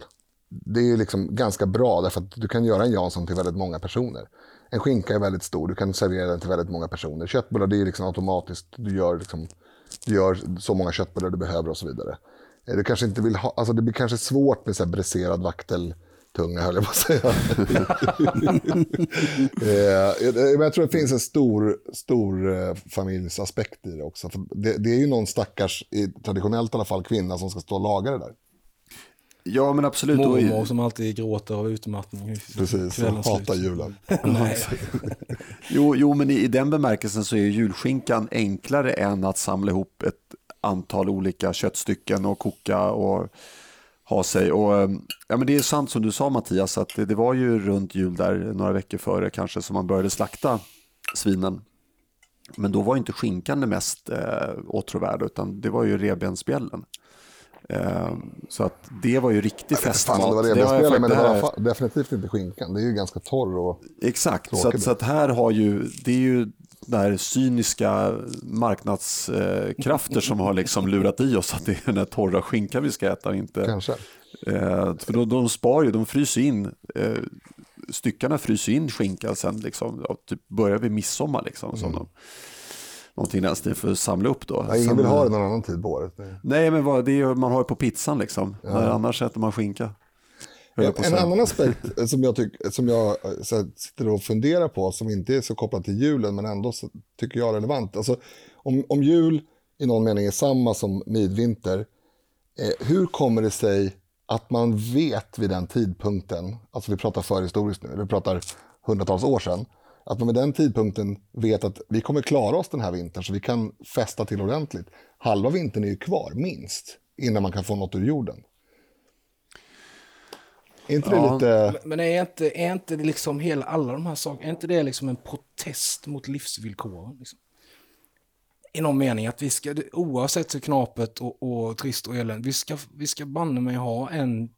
Det är ju liksom ganska bra därför att du kan göra en Jansson till väldigt många personer. En skinka är väldigt stor, du kan servera den till väldigt många personer. Köttbullar det är liksom automatiskt, du gör, liksom, du gör så många köttbullar du behöver och så vidare. Eh, Du kanske inte vill ha, alltså det blir kanske svårt med så här bräserad vakteltunga höll jag på att säga. Eh, men jag tror det finns en stor, stor eh, familjesaspekt i det också. Det, det är ju någon stackars, traditionellt i alla fall, kvinna som ska stå och laga det där. Ja, men absolut. Och Mormor som alltid gråter av utmattning. Precis, hatar slut. julen. Jo, jo, men i, i den bemärkelsen så är ju julskinkan enklare än att samla ihop ett antal olika köttstycken och koka och ha sig. Och, eh, ja, men det är sant som du sa Mattias, att det, det var ju runt jul där några veckor före kanske som man började slakta svinen. Men då var ju inte skinkan det mest eh, åtråvärda utan det var ju revbensspjällen. Eh, så att det var ju riktig festmat. Det var det Det jag jag men det var definitivt inte skinkan. Det är ju ganska torr och... Exakt, så att, så att här har ju, det är ju här cyniska marknadskrafter som har liksom lurat i oss att det är den här torra skinkan vi ska äta inte. Kanske. Eh, för då, de spar ju, de fryser in, eh, styckarna fryser in skinkan sen liksom, typ börjar vid midsommar liksom. Som de, någonting den stilen för att samla upp då. Ja, ingen Sen, vill ha det någon annan tid på året. Det- Nej men vad, det är man har ju på pizzan liksom, när annars äter man skinka. En säga. annan aspekt eh, som jag, tyck, som jag eh, här, sitter och funderar på, som inte är så kopplad till julen, men ändå så tycker jag är relevant. Alltså, om, om jul i någon mening är samma som midvinter, eh, hur kommer det sig att man vet vid den tidpunkten, alltså vi pratar förhistoriskt nu, vi pratar hundratals år sedan, att man med den tidpunkten vet att vi kommer klara oss den här vintern så vi kan festa till ordentligt. Halva vintern är ju kvar, minst, innan man kan få något ur jorden. Är inte det Ja. lite... Men är inte, är inte det liksom hela, alla de här sakerna, är inte det liksom en protest mot livsvillkoren? Liksom? I någon mening att vi ska, oavsett hur knapet och, och trist och eländigt, vi ska, vi ska banne mig ha en,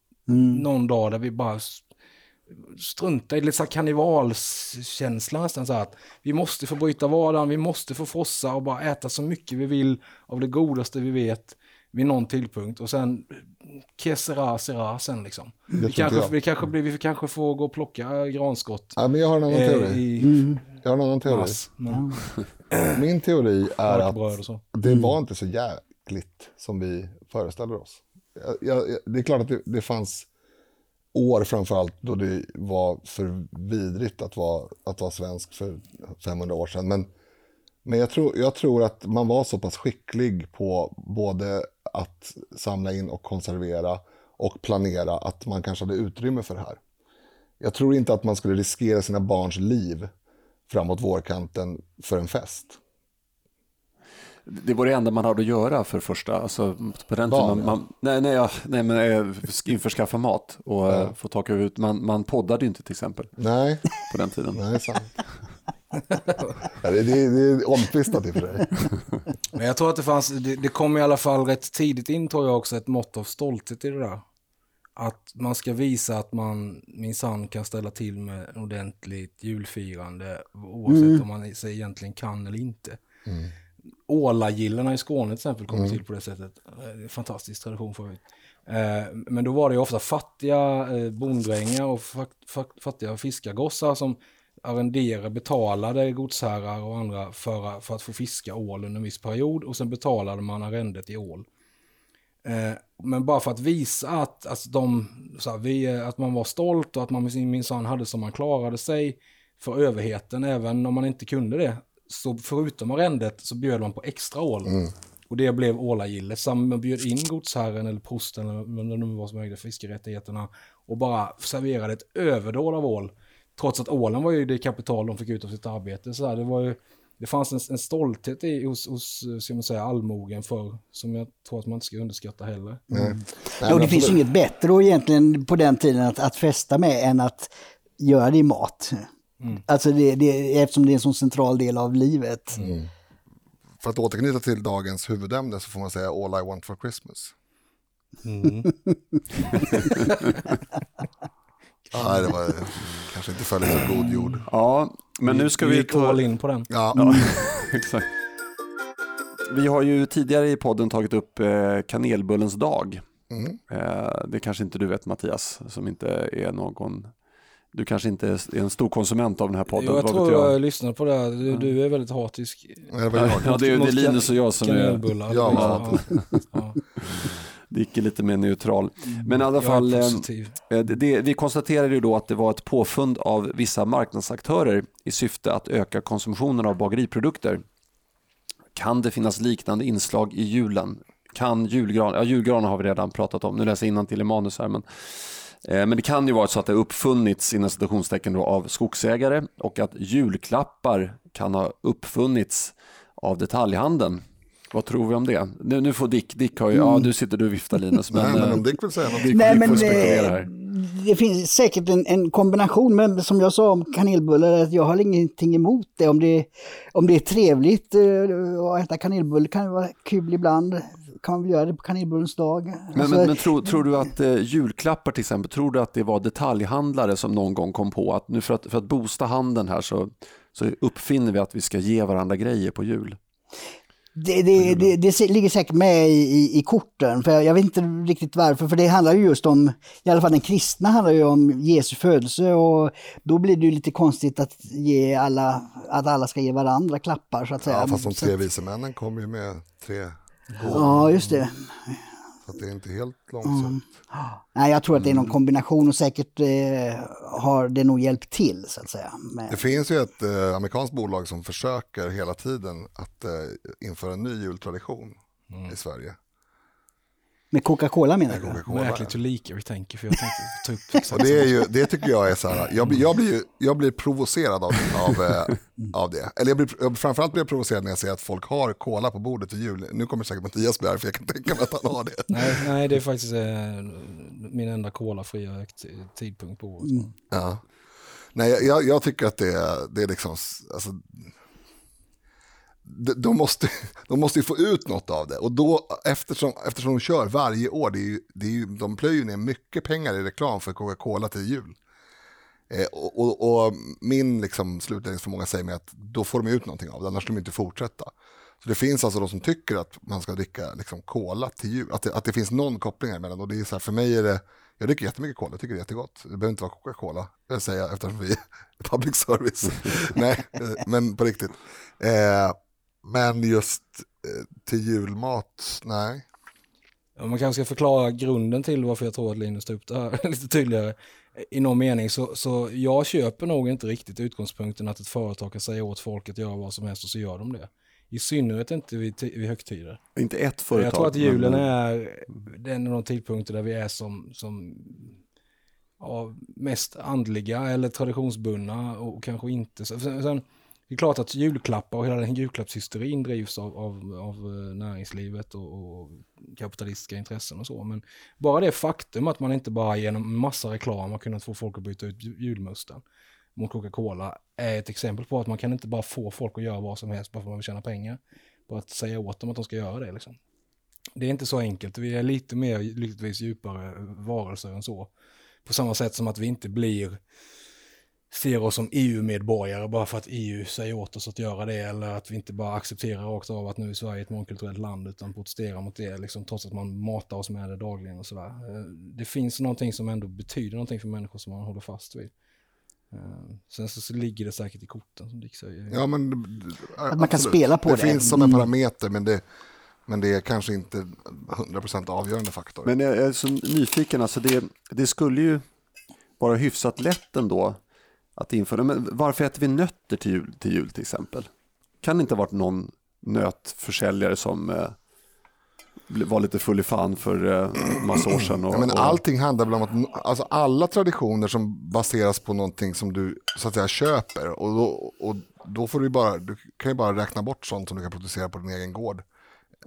någon dag där vi bara s- struntar i lite så här karnevalskänsla nästan så här att vi måste få bryta vardagen, vi måste få frossa och bara äta så mycket vi vill av det godaste vi vet vid någon tidpunkt och sen que sera, sera sen liksom. Vi kanske, vi, kanske blir, vi kanske får gå och plocka granskott Ja, men jag har en annan eh, teori. i Jag har en annan teori. Men, Min teori är att det var inte så jäkligt som vi föreställer oss. Jag, jag, det är klart att det, det fanns år framförallt då det var för vidrigt att vara, att vara svensk för 500 år sedan. Men, men jag, tror, jag tror att man var så pass skicklig på både att samla in och konservera och planera att man kanske hade utrymme för det här. Jag tror inte att man skulle riskera sina barns liv framåt vårkanten för en fest. Det var det enda man hade att göra för första. Alltså, på den Barn, tiden, man, man, nej, nej, ja, nej, men eh, införskaffa mat och Ja. ja. få tak över huvudet. Man, man poddade ju inte till exempel Nej, på den tiden. nej, sant. ja, det, det, det är omtvistat i och för sig. Men jag tror att det fanns, det, det kom i alla fall rätt tidigt in tror jag också ett mått av stolthet i det där. Att man ska visa att man minsann kan ställa till med en ordentligt julfirande oavsett om man sig egentligen kan eller inte. Mm. Ålagillarna i Skåne till exempel kom till på det sättet. Eh, Fantastisk tradition förut. Eh, Men då var det ju ofta fattiga eh, bonddrängar och fattiga fiskargossar som arrenderade, betalade godsherrar och andra för, för att få fiska ål under en viss period och sen betalade man arrendet i ål. Men bara för att visa att, alltså de, så här, vi, att man var stolt och att man minsann hade som man klarade sig för överheten, även om man inte kunde det. Så förutom arrendet så bjöd man på extra ål. Och det blev ålagillet. Så man bjöd in godsherren eller prosten eller vem det var som ägde fiskerättigheterna och bara serverade ett överdåd av ål. Trots att ålen var ju det kapital de fick ut av sitt arbete. Så här, det, var ju, det fanns en, en stolthet i, hos, hos ska man säga, allmogen för, som jag tror att man inte ska underskatta heller. Nej. Ja, och det finns ju inget bättre egentligen på den tiden att, att festa med än att göra det i mat. Alltså det, det, eftersom det är en sån central del av livet. För att återknyta till dagens huvudämne så får man säga All I want for Christmas. Nej, det var kanske inte föll så god jord. Ja, men nu ska vi, gick ta... all in på den. Ja, Exakt. Vi har ju tidigare i podden tagit upp eh, kanelbullens dag. Mm. Eh, det kanske inte du vet Mattias, som inte är någon... Du kanske inte är en stor konsument av den här podden. Jo, jag tror vet jag, lyssnade på det. här. Du, du är väldigt hatisk. det var jag. Ja, det, är- det är Linus och jag som är... Ja, ja, ja. Dick är lite mer neutral. Men i alla Jag fall, är eh, Det, det, vi konstaterade ju då att det var ett påfund av vissa marknadsaktörer i syfte att öka konsumtionen av bageriprodukter. Kan det finnas liknande inslag i julen? Kan julgran, ja julgran har vi redan pratat om, nu läser jag till i manus här. Men, eh, men det kan ju vara så att det har uppfunnits inom citationstecken då, av skogsägare och att julklappar kan ha uppfunnits av detaljhandeln. Vad tror vi om det? Nu, nu får Dick, Dick har ju, ja du sitter du och viftar Linus. Men, Nej, men eh, om Dick vill säga något. Dick, Nej, Dick men får spekulera eh, här. det finns säkert en, en kombination, men som jag sa om kanelbullar, att jag har ingenting emot det. Om det, om det är trevligt eh, att äta kanelbulle kan det vara kul ibland. Kan man väl göra det på kanelbullens dag. Men, Alltså, men, men tror, tror du att eh, julklappar till exempel, tror du att det var detaljhandlare som någon gång kom på att nu för att, för att boosta handeln här så, så uppfinner vi att vi ska ge varandra grejer på jul? Det, det, det, det ligger säkert med i, i, i korten, för jag, jag vet inte riktigt varför, för det handlar ju just om, i alla fall den kristna handlar ju om Jesu födelse och då blir det ju lite konstigt att, ge alla, att alla ska ge varandra klappar så att säga. Ja, fast de tre vise männen kommer ju med tre Ja, just det. Så att det är inte helt långsamt. Nej, jag tror att det är Mm. någon kombination och säkert eh, har det nog hjälpt till så att säga. Men, Det finns ju ett eh, amerikanskt bolag som försöker hela tiden att eh, införa en ny jultradition i Sverige. Med Coca-Cola menar du? Coca-Cola. Märkligt hur lika vi tänker, för jag tänkte ta upp exakt Och det, är ju, det tycker jag är så här, jag blir, jag blir, jag blir provocerad av, av, eh, av det. Eller jag blir, framförallt blir jag provocerad när jag ser att folk har cola på bordet till jul. Nu kommer säkert Mattias bli arg för jag kan tänka mig att han har det. Nej, nej, det är faktiskt eh, min enda kolafria högt- tidpunkt på året. Ja. Nej, jag- jag, tycker att det, är- det är liksom, alltså, de, måste, de måste ju få ut något av det. Och då, eftersom, eftersom de kör varje år, det är ju, det är ju, de plöjer ner mycket pengar i reklam för Coca-Cola till jul. Eh, och, och, och min liksom, slutledning för många säger mig att då får de ut någonting av det, annars kommer de inte fortsätta. Så det finns alltså de som tycker att man ska dricka liksom, cola till jul, att det, att det finns någon koppling här emellan. Och det är så här, för mig är det, jag dricker jättemycket cola, jag tycker det är jättegott. Det behöver inte vara Coca-Cola, jag säga, eftersom vi är public service. Nej, eh, men på riktigt. Eh, men just eh, till julmat, nej. Ja, Man kanske ska förklara grunden till varför jag tror att Linus tog upp det här lite tydligare. I någon mening så, så jag köper nog inte riktigt utgångspunkten att ett företag kan säga åt folk att göra vad som helst och så gör de det. I synnerhet inte vid, vid högtider. Inte ett företag. Jag tror att julen men- är den av de tidpunkter där vi är som, som ja, mest andliga eller traditionsbundna och kanske inte. Så- Sen, sen, det är klart att julklappar och hela den julklappshysterin drivs av, av, av eh, näringslivet och, och kapitalistiska intressen och så. Men bara det faktum att man inte bara genom massa reklam har kunnat få folk att byta ut julmusten mot Coca-Cola är ett exempel på att man kan inte bara få folk att göra vad som helst bara för att man vill tjäna pengar. Bara att säga åt dem att de ska göra det liksom. Det är inte så enkelt. Vi är lite mer lyckligtvis djupare varelser än så. På samma sätt som att vi inte blir ser oss som EU-medborgare bara för att EU säger åt oss att göra det eller att vi inte bara accepterar rakt av att nu är Sverige ett mångkulturellt land utan protesterar mot det liksom, trots att man matar oss med det dagligen och sådär. Eh, Det finns någonting som ändå betyder någonting för människor som man håller fast vid. Eh, Sen så, så ligger det säkert i korten som Dick säger. Ja, men, Att man kan spela på det. finns som en Mm. parameter, men det, men det är kanske inte 100% avgörande faktor. Men jag är så nyfiken, alltså det, det skulle ju vara hyfsat lätt ändå att införa. Men varför äter vi nötter till jul till, jul till exempel? Kan det inte ha varit någon nötförsäljare som eh, var lite full i fan för eh, massa år sedan? Och, Ja, men allting handlar väl om att alltså alla traditioner som baseras på någonting som du så att säga köper och då, och då får du bara, du kan ju bara räkna bort sånt som du kan producera på din egen gård.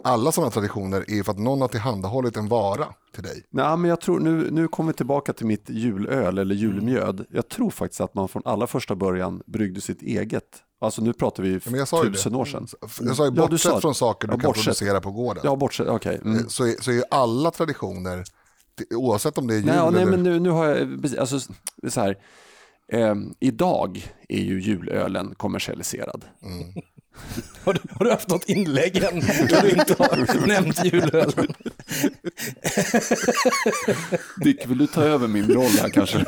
Alla sådana traditioner är för att någon har tillhandahållit en vara till dig. Nej, men jag tror, nu, nu kommer vi tillbaka till mitt julöl eller julmjöd. Jag tror faktiskt att man från allra första början bryggde sitt eget. Alltså nu pratar vi Ja, men jag sa ju tusen det. år sedan. Jag sa ju Ja, bortsett sa- från saker du Ja, kan bortsett. producera på gården. Ja, bortsett, okej. Mm. så, är, så är ju alla traditioner, oavsett om det är jul Nej, ja, nej eller... men nu, nu har jag, precis, alltså det är så här, ehm, idag är ju julölen kommersialiserad. Mm. Har, du, har du haft något inlägg än där du inte har nämnt julölen? Dick, vill du ta över min roll här kanske?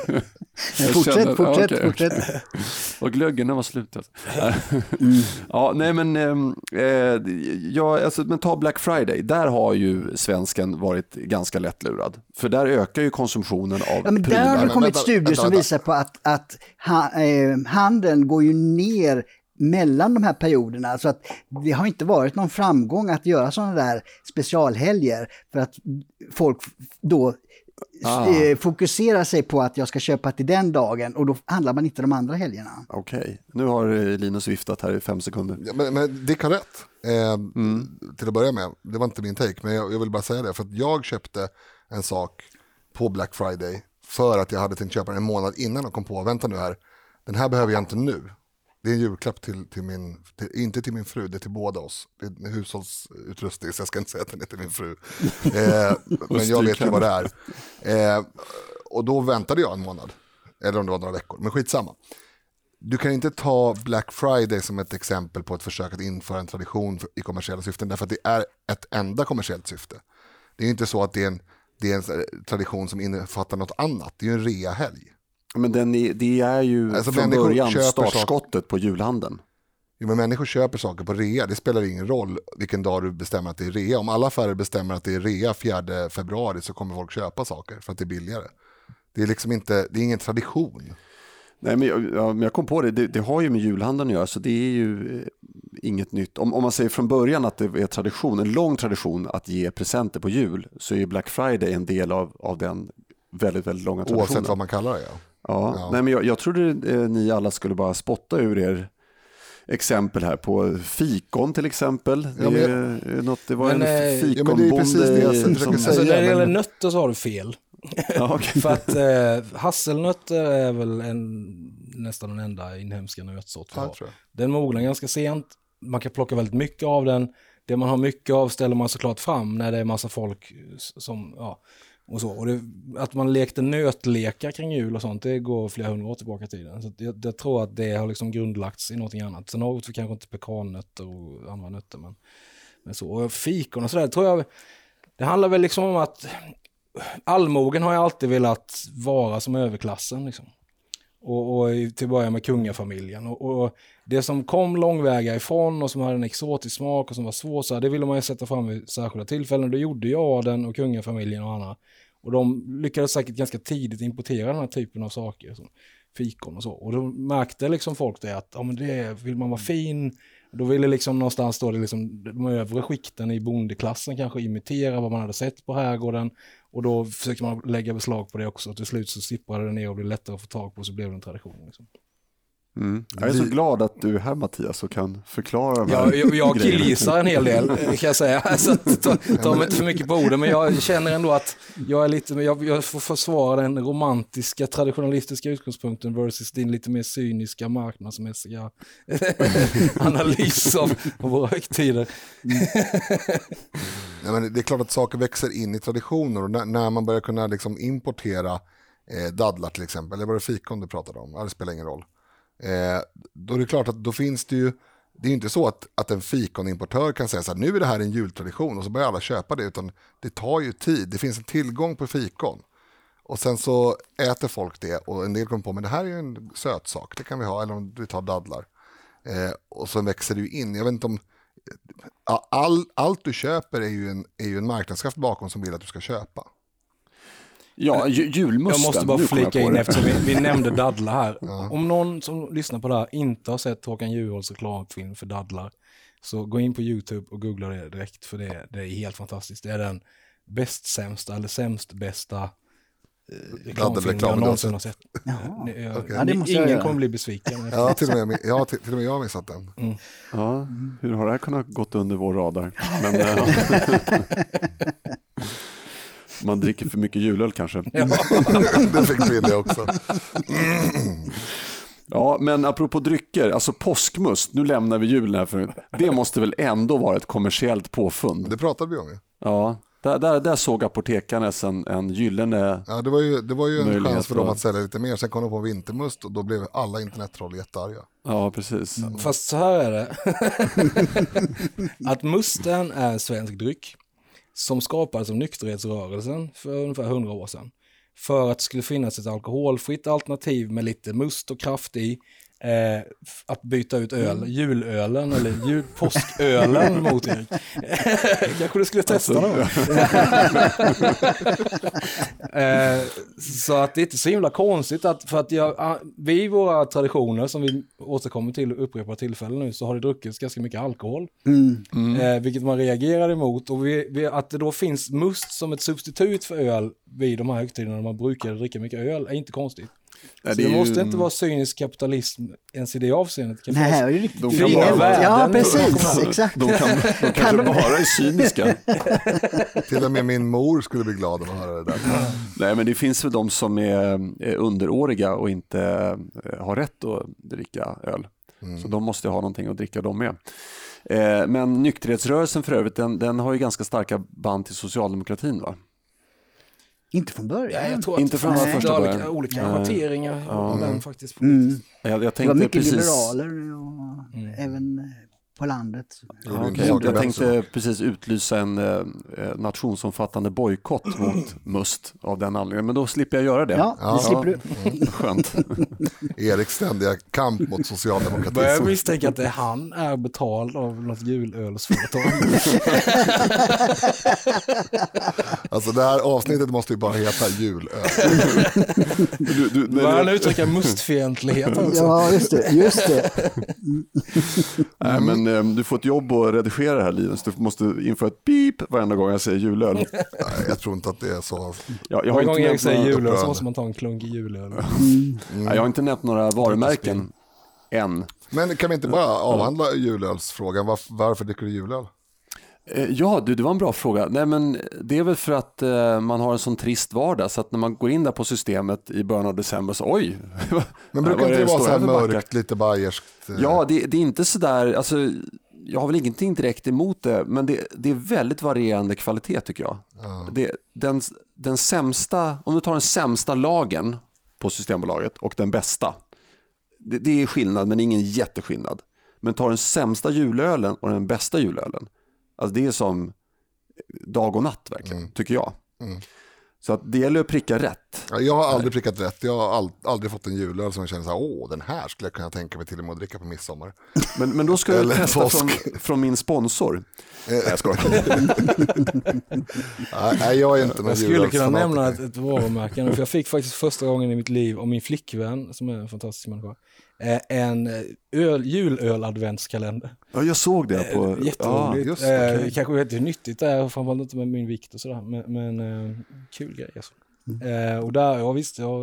Jag Fortsätt, känner- fortsätt, okej. fortsätt. Och glöggen den var slut. Alltså. ja, nej men, ehm, eh, ja, alltså, men ta Black Friday, där har ju svensken varit ganska lättlurad. För där ökar ju konsumtionen av Ja, men där har prylar. det kommit studier vänta, som vänta. visar på att, att ha, eh, handeln går ju ner mellan de här perioderna. Så att det har inte varit någon framgång att göra sådana där specialhelger för att folk då Ah. eh, fokuserar sig på att jag ska köpa till den dagen och då handlar man inte de andra helgerna. Okej, nu har eh, Linus viftat här i fem sekunder. Ja, men, men Dick har rätt. Eh, Till att börja med, det var inte min take, men jag, jag vill bara säga det. För att jag köpte en sak på Black Friday för att jag hade tänkt köpa den en månad innan och kom på, vänta nu här, den här behöver jag inte nu. Det är en julklapp till, till min, till, inte till min fru, det är till båda oss. Det är en hushållsutrustning, så jag ska inte säga att den är till min fru. Eh, men jag vet ju vad det är. Eh, och då väntade jag en månad, eller om det var några veckor, men skitsamma. Du kan inte ta Black Friday som ett exempel på ett försök att införa en tradition i kommersiella syften, därför att det är ett enda kommersiellt syfte. Det är inte så att det är en, det är en tradition som innefattar något annat, det är ju en reahelg. Men den är, det är ju Alltså, från början startskottet på julhandeln. Jo, men människor köper saker på rea, det spelar ingen roll vilken dag du bestämmer att det är rea. Om alla affärer bestämmer att det är rea 4 februari så kommer folk köpa saker för att det är billigare. Det är liksom inte, det är ingen tradition. Nej, men jag, ja, men jag kom på det, det, det har ju med julhandeln att göra, så det är ju eh, inget nytt. Om, om man säger från början att det är tradition, en lång tradition att ge presenter på jul, så är Black Friday en del av, av den väldigt, väldigt långa traditionen. Oavsett vad man kallar det. Ja. Ja, Ja. Nej, men jag, jag trodde eh, ni alla skulle bara spotta ur er exempel här på fikon till exempel. Ja, det, men är något, det var Men, en eh, ja, men det är precis det jag fikonbonde som... säga. Alltså när det gäller men- nötter så har du fel. Ja, okej. För att eh, hasselnötter är väl en, nästan den enda inhemska nötsort vi Ja, har. Den mognar ganska sent, man kan plocka väldigt mycket av den. Det man har mycket av ställer man såklart fram när det är massa folk som, ja, och så. Och det, att man lekte nötlekar kring jul och sånt, det går flera hundra år tillbaka i tiden. Så jag, jag tror att det har liksom grundlagts i någonting annat. Sen har vi kanske inte pekannötter och andra nötter, men, men så. Och fikon och sådär, tror jag, det handlar väl liksom om att allmogen har ju alltid velat vara som överklassen. Liksom. Och, och till att börja med kungafamiljen. Och, och det som kom långväga ifrån och som hade en exotisk smak och som var svårt, så här, det ville man ju sätta fram vid särskilda tillfällen. Det gjorde ju adeln och kungafamiljen och andra. Och de lyckades säkert ganska tidigt importera den här typen av saker. Som fikon och så. Och då märkte liksom folk det att ja, men det, vill man vara fin, då ville liksom någonstans då det liksom, de övre skikten i bondeklassen kanske imitera vad man hade sett på herrgården. Och då försökte man lägga beslag på det också. Till slut så sipprade det ner och blev lättare att få tag på så blev det en tradition. Liksom. Mm. Jag är så glad att du är här Mattias och kan förklara de här Jag, jag, jag killgissar en hel del kan jag säga. Så att, ta, ta mig inte för mycket på orden. Men jag känner ändå att jag är lite, jag, jag får försvara den romantiska traditionalistiska utgångspunkten versus din lite mer cyniska marknadsmässiga analys av, av våra högtider. Ja, men det är klart att saker växer in i traditioner och när, när man börjar kunna liksom importera eh, dadlar till exempel, eller var det fikon du pratade om, ja, det spelar ingen roll. Eh, då är det klart att då finns det ju, det är ju inte så att, att en fikonimportör kan säga så här, nu är det här en jultradition och så börjar alla köpa det, utan det tar ju tid, det finns en tillgång på fikon. Och sen så äter folk det och en del kommer på men det här är ju en söt sak, det kan vi ha, eller om vi tar dadlar. Eh, och så växer det ju in, jag vet inte om, eh, all, allt du köper är ju, en, är ju en marknadskraft bakom som vill att du ska köpa. Ja, ju- julmusten. Jag måste bara flika in eftersom vi, vi nämnde dadlar här. Om någon som lyssnar på det här inte har sett Håkan Juholts reklamfilm för dadlar, så gå in på YouTube och googla det direkt, för det, det är helt fantastiskt. Det är den bäst sämsta, eller sämst bästa eh, reklamfilm jag någonsin har sett. Jaha. Ni- jag- Ja, jag Ingen kommer bli besviken. Ja, till och med, ja, till, till och med jag har missat den. Ja, hur har det här kunnat gått under vår radar? Men, eh, man dricker för mycket julöl kanske. det fick Billy också. Ja, men apropå drycker, alltså påskmust, nu lämnar vi julen här för det måste väl ändå vara ett kommersiellt påfund? Det pratade vi om ju. Ja, där, där, där såg apotekarnes en, en gyllene... Ja, det var ju, det var ju en chans för dem att- sälja lite mer. Sen kom de på vintermust och då blev alla internettroll jättearga. Ja, precis. Fast så här är det. att musten är en svensk dryck som skapades av nykterhetsrörelsen för ungefär 100 år sedan. För att det skulle finnas ett alkoholfritt alternativ med lite must och kraft i. Eh, att byta ut öl, julölen eller jul, påskölen mot Erik. Kanske du skulle testa någon gång. Eh, så att det är inte så himla konstigt att, för att jag, ah, vi i våra traditioner som vi återkommer till upprepade tillfällen nu så har det druckits ganska mycket alkohol. Eh, vilket man reagerar emot och vi, vi, att det då finns must som ett substitut för öl vid de här högtiderna när man brukar dricka mycket öl är inte konstigt. Nej, Så det det, är ju- måste inte vara cynisk kapitalism ens i det avseendet. Det kan Nej, riktigt De kan vara Ja, precis. Exakt. De, kan, de kanske bara är cyniska. Till och med min mor skulle bli glad av att höra det där. Nej, men det finns väl de som är är underåriga och inte eh, har rätt att dricka öl. Så de måste ha någonting att dricka de med. Eh, Men nykterhetsrörelsen för övrigt, den, den har ju ganska starka band till socialdemokratin va? Inte från Ja, början. jag tror att Inte det från fanns första olika, början. olika Nej. schatteringar av den faktiskt. Mm. Jag, jag Det var mycket precis... liberaler och även eh, på landet. Ja, saker Jag tänkte precis utlysa en eh, eh, nationsomfattande bojkott mot must av den anledningen, men då slipper jag göra det. Ja, det slipper du. Skönt. Eriks ständiga kamp mot Börjar socialdemokratism. misstänka att det, han är betald av något julölsföretag. Alltså det här avsnittet måste ju bara heta julöl. Du, du, när Börjar han du, uttrycka mustfientlighet alltså? Ja, just det. Just det. nej, men, eh, du får ett jobb att redigera det här Linus, du måste införa ett pip varenda gång jag säger julöl. Nej, jag tror inte att det är så. Jag, jag, har Varje gång nämnt säger några, julöl så upprörande. måste man ta en klunk julöl. nej, jag har inte nämnt några varumärken än. Men kan vi inte bara avhandla julölsfrågan? Varför, varför dricker du julöl? Eh, Ja, du, det var en bra fråga. Nej, men det är väl för att eh, man har en sån trist vardag så att när man går in där på systemet i början av december så oj. Men brukar inte det vara så här backar? mörkt, lite bayerskt? eh, Ja, det, det är inte sådär, alltså, jag har väl ingenting direkt emot det, men det, det är väldigt varierande kvalitet tycker jag. Det, den, den sämsta, om du tar den sämsta lagen på Systembolaget och den bästa, det, det är skillnad men ingen jätteskillnad. Men tar den sämsta julölen och den bästa julölen, alltså det är som dag och natt verkligen, tycker jag. Så att det gäller att pricka rätt. Ja, Jag har aldrig prickat rätt. Jag har all, aldrig fått en julöl som jag känner så här, åh, den här skulle jag kunna tänka mig till och med att dricka på midsommar. Men, men då ska jag testa från, från min sponsor. Nej, jag skojar. Nej, jag är inte någon Jag skulle kunna nämna ett, ett varumärke, nu, för jag fick faktiskt första gången i mitt liv av min flickvän, som är en fantastisk människa, en eh, öl, julöl-adventskalender. Ja, jag såg det på... Eh, Jätteroligt. just Ja, eh, okej. Kanske vet hur nyttigt det är, framförallt inte med min vikt och sådär, men, men eh, kul grej alltså. Eh, och där, ja visst, ja,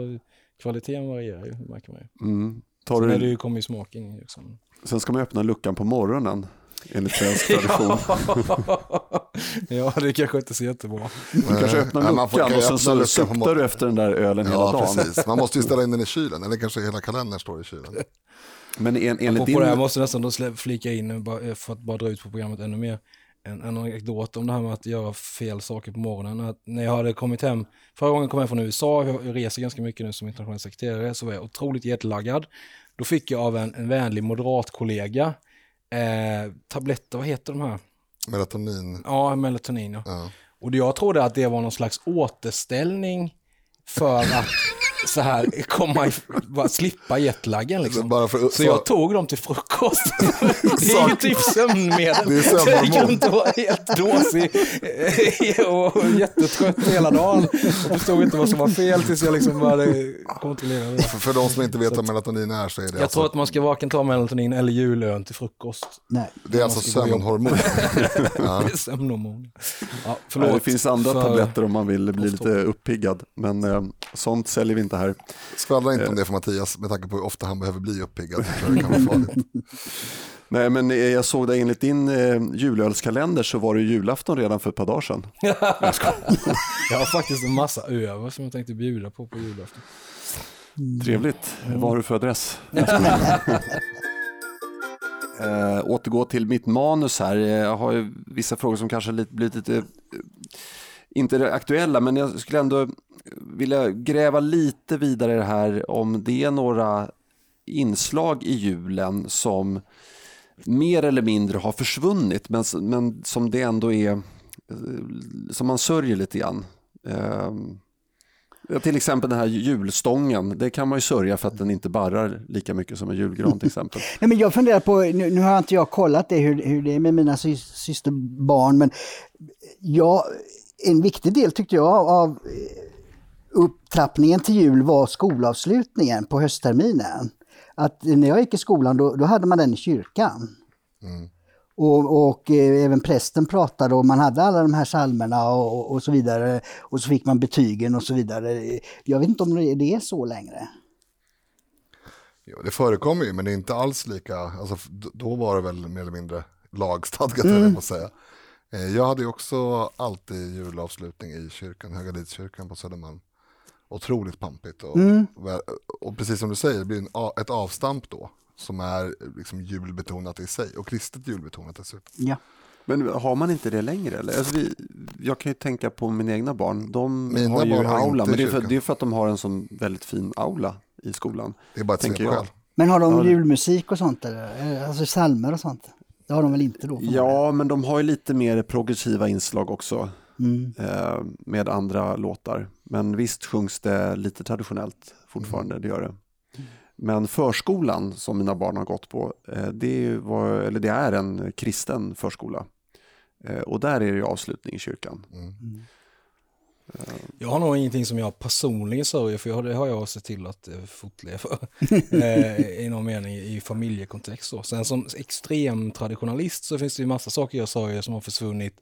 kvaliteten varierar ju, märker man ju. Mm. Tar Sen är det du, ju kommer ju smaken liksom. sen ska man öppna luckan på morgonen, enligt svensk tradition. ja, det kanske inte är så jättebra. Du kanske öppnar Nej, man får- luckan kan och sen öppna så suktar du efter den där ölen hela Ja, dagen. precis. Man måste ju ställa in den i kylen, eller kanske hela kalendern står i kylen. Men en, enligt din... det här måste jag nästan då flika in eh, för att bara dra ut på programmet ännu mer. En, en anekdot om det här med att göra fel saker på morgonen. Att när jag hade kommit hem, förra gången jag kom hem från USA, jag reser ganska mycket nu som internationell sekreterare, så var jag otroligt jetlaggad. Då fick jag av en, en vänlig moderat kollega eh, tabletter, vad heter de här? Melatonin. Ja, melatonin. Ja. Ja. Och jag trodde att det var någon slags återställning för att så här komma i, bara slippa jetlaggen liksom. Bara för- så jag tog dem till frukost. det är ju typ sömnmedel. Det är så jag gick sömnhormon. runt och var helt dåsig och jättetrött hela dagen. Och förstod inte vad som var fel tills jag liksom började kontrollera det. För, för de som inte vet vad melatonin är så är det Jag alltså, tror att man ska varken ta melatonin eller julön till frukost. Nej. det är alltså sömnhormon. ja. Det är sömnhormon. Ja, förlåt det finns andra för- tabletter om man vill bli lite uppiggad, men eh, sånt säljer vi inte här. Skvallra inte om det för Mattias med tanke på hur ofta han behöver bli uppiggad. Jag tror det kan vara farligt. Nej, men eh, jag såg det enligt din eh, julölskalender så var det julafton redan för ett par dagar sedan. Jag har faktiskt en massa över som jag tänkte bjuda på på julafton. Trevligt. Vad har du för adress? Eh, återgå till mitt manus här. Eh, Jag har ju vissa frågor som kanske lite, blivit lite, eh, inte det aktuella, men jag skulle ändå vilja gräva lite vidare i det här om det är några inslag i julen som mer eller mindre har försvunnit, men, men som det ändå är, eh, som man sörjer lite grann. Eh, till exempel den här julstången, det kan man ju sörja för att den inte barrar lika mycket som en julgran till exempel. Nej, men jag funderar på, nu, nu har inte jag kollat det, hur, hur det är med mina sy systerbarn, men jag, en viktig del tyckte jag av eh, upptrappningen till jul var skolavslutningen på höstterminen. Att när jag gick i skolan då, då hade man den i kyrkan. Och, och eh, även prästen pratade och man hade alla de här psalmerna och, och, så vidare. Och så fick man betygen och så vidare. Jag vet inte om det är så längre. Jo, det förekommer ju, men det är inte alls lika, alltså, då var det väl mer eller mindre lagstadgat, mm. jag säga. Eh, Jag hade ju också alltid julavslutning i kyrkan, Högadidskyrkan på Södermalm. Otroligt pampigt och, och, väl- och precis som du säger, det blir en, ett avstamp då som är liksom julbetonat i sig och kristet julbetonat dessutom. Ja. Men har man inte det längre? Eller? Alltså vi, jag kan ju tänka på mina egna barn. De Mina har ju barn har aula, men det är, för, det är för att de har en sån väldigt fin aula i skolan. Det är bara ett svepskäl. Men har de julmusik och sånt eller? Eh, Alltså psalmer och sånt? Det har de väl inte då? Ja, men de har ju lite mer progressiva inslag också Mm. eh, med andra låtar. Men visst sjungs det lite traditionellt fortfarande, det gör det. Men förskolan som mina barn har gått på, eh, det, var, eller det är en kristen förskola. Eh, och där är det avslutning i kyrkan. Jag har nog ingenting som jag personligen sörjer för det har jag sett till att eh, fortleva eh, i någon mening i familjekontext. Då. Sen som extrem traditionalist så finns det ju massa saker jag sörjer som har försvunnit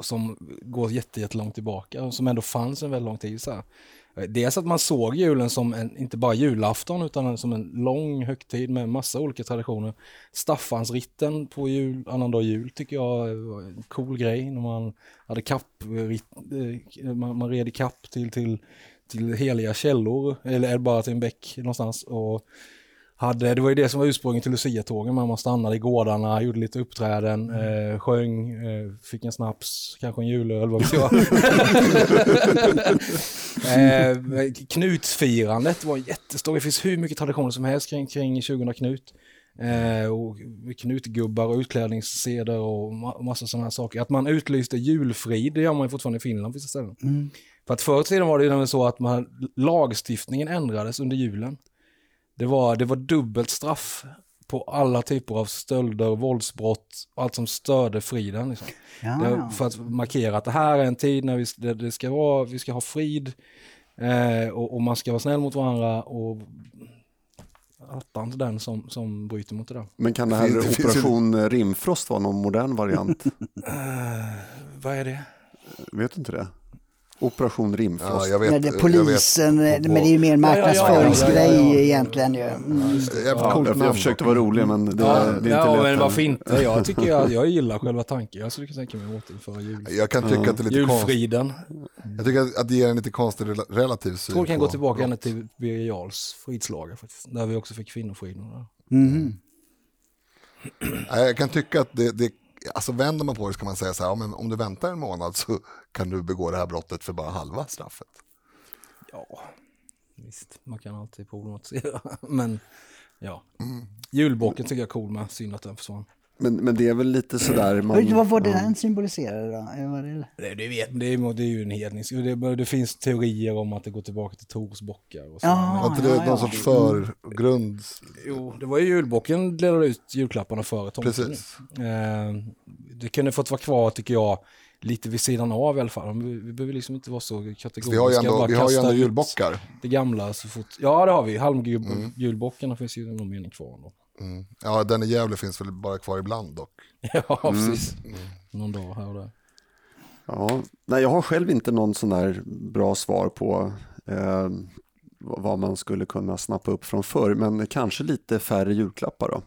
som går jätte, jättelångt tillbaka och som ändå fanns en väldigt lång tid. Så här. Eh, dels att man såg julen som en, inte bara julafton utan som en lång högtid med massa olika traditioner. Staffansritten på jul, annandag jul tycker jag var en cool grej när man hade kapp, eh, eh, man, man red i kapp till, till, till heliga källor eller eller bara till en bäck någonstans. Och hade, det var ju det som var ursprunget till Lucia-tågen, man stannade i gårdarna, gjorde lite uppträden, eh, sjöng, eh, fick en snaps, kanske en julöl, vad vet jag. eh, knutfirandet var jättestort, det finns hur mycket traditioner som helst kring, kring 20 Knut. Eh, och knutgubbar och utklädningsseder och ma- massa sådana här saker. Att man utlyste julfrid, det gör man ju fortfarande i Finland på vissa ställen. För att förr i tiden var det ju så att man, lagstiftningen ändrades under julen. Det var, det var dubbelt straff på alla typer av stölder, våldsbrott, allt som störde friden. Liksom. Ja. Det, för att markera att det här är en tid när vi, det, det ska vara, vi ska ha frid eh, och, och man ska vara snäll mot varandra och attans den som, som bryter mot det där. Men kan det här finns- det finns Operation Rimfrost vara någon modern variant? Vad är det? Vet du inte det? Operation Rimfrost. Ja, jag vet, Nej, det, polisen, vet, men det är ju mer Ja, ja, ja, marknadsföringsgrej ja, ja, ja. egentligen. ju. Mm. Ja, jag, namn jag försökte vara rolig men det, Ja, det är inte ja lätt. men varför inte? Jag tycker jag, jag gillar själva tanken. Jag skulle kunna tänka mig att återinföra jul. Jag kan tycka att det är lite. Julfriden. Jag tycker att- att det ger en lite konstig rela- relativ syn Jag tror kan gå tillbaka ända till Birger Jarls fridslagar faktiskt. Där vi också fick kvinnofriden. Nej, Jag kan tycka att det, det alltså vänder man på det så kan man säga så här, ja, men om du väntar en månad så kan du begå det här brottet för bara halva straffet. Ja, visst. Man kan alltid problematisera. Men ja. Julbocken tycker jag är cool med. Synd att den försvann. Men, men det är väl lite sådär... Man, vad var det den symboliserade då? Var det... Det, det, vet, det, är, det är ju en hednisk. Det, det finns teorier om att det går tillbaka till Tors bockar. Och så. Ja. Inte det ja, någon ja. sorts förgrund? Jo, det var ju julbocken delade ut julklapparna före tomten. Precis. Eh, det kunde fått vara kvar, tycker jag, lite vid sidan av i alla fall. Vi, vi behöver liksom inte vara så kategoriska. Vi har ju ändå, bara vi har ju ändå julbockar. Det gamla så fort. Ja, det har vi. Halmjulbockarna finns ju någon mening kvar. Då. Mm. Ja, den i Gävle finns väl bara kvar ibland dock. ja, precis. Någon dag här och där. Ja, nej, jag har själv inte någon sån där bra svar på eh, vad man skulle kunna snappa upp från förr, men kanske lite färre julklappar då.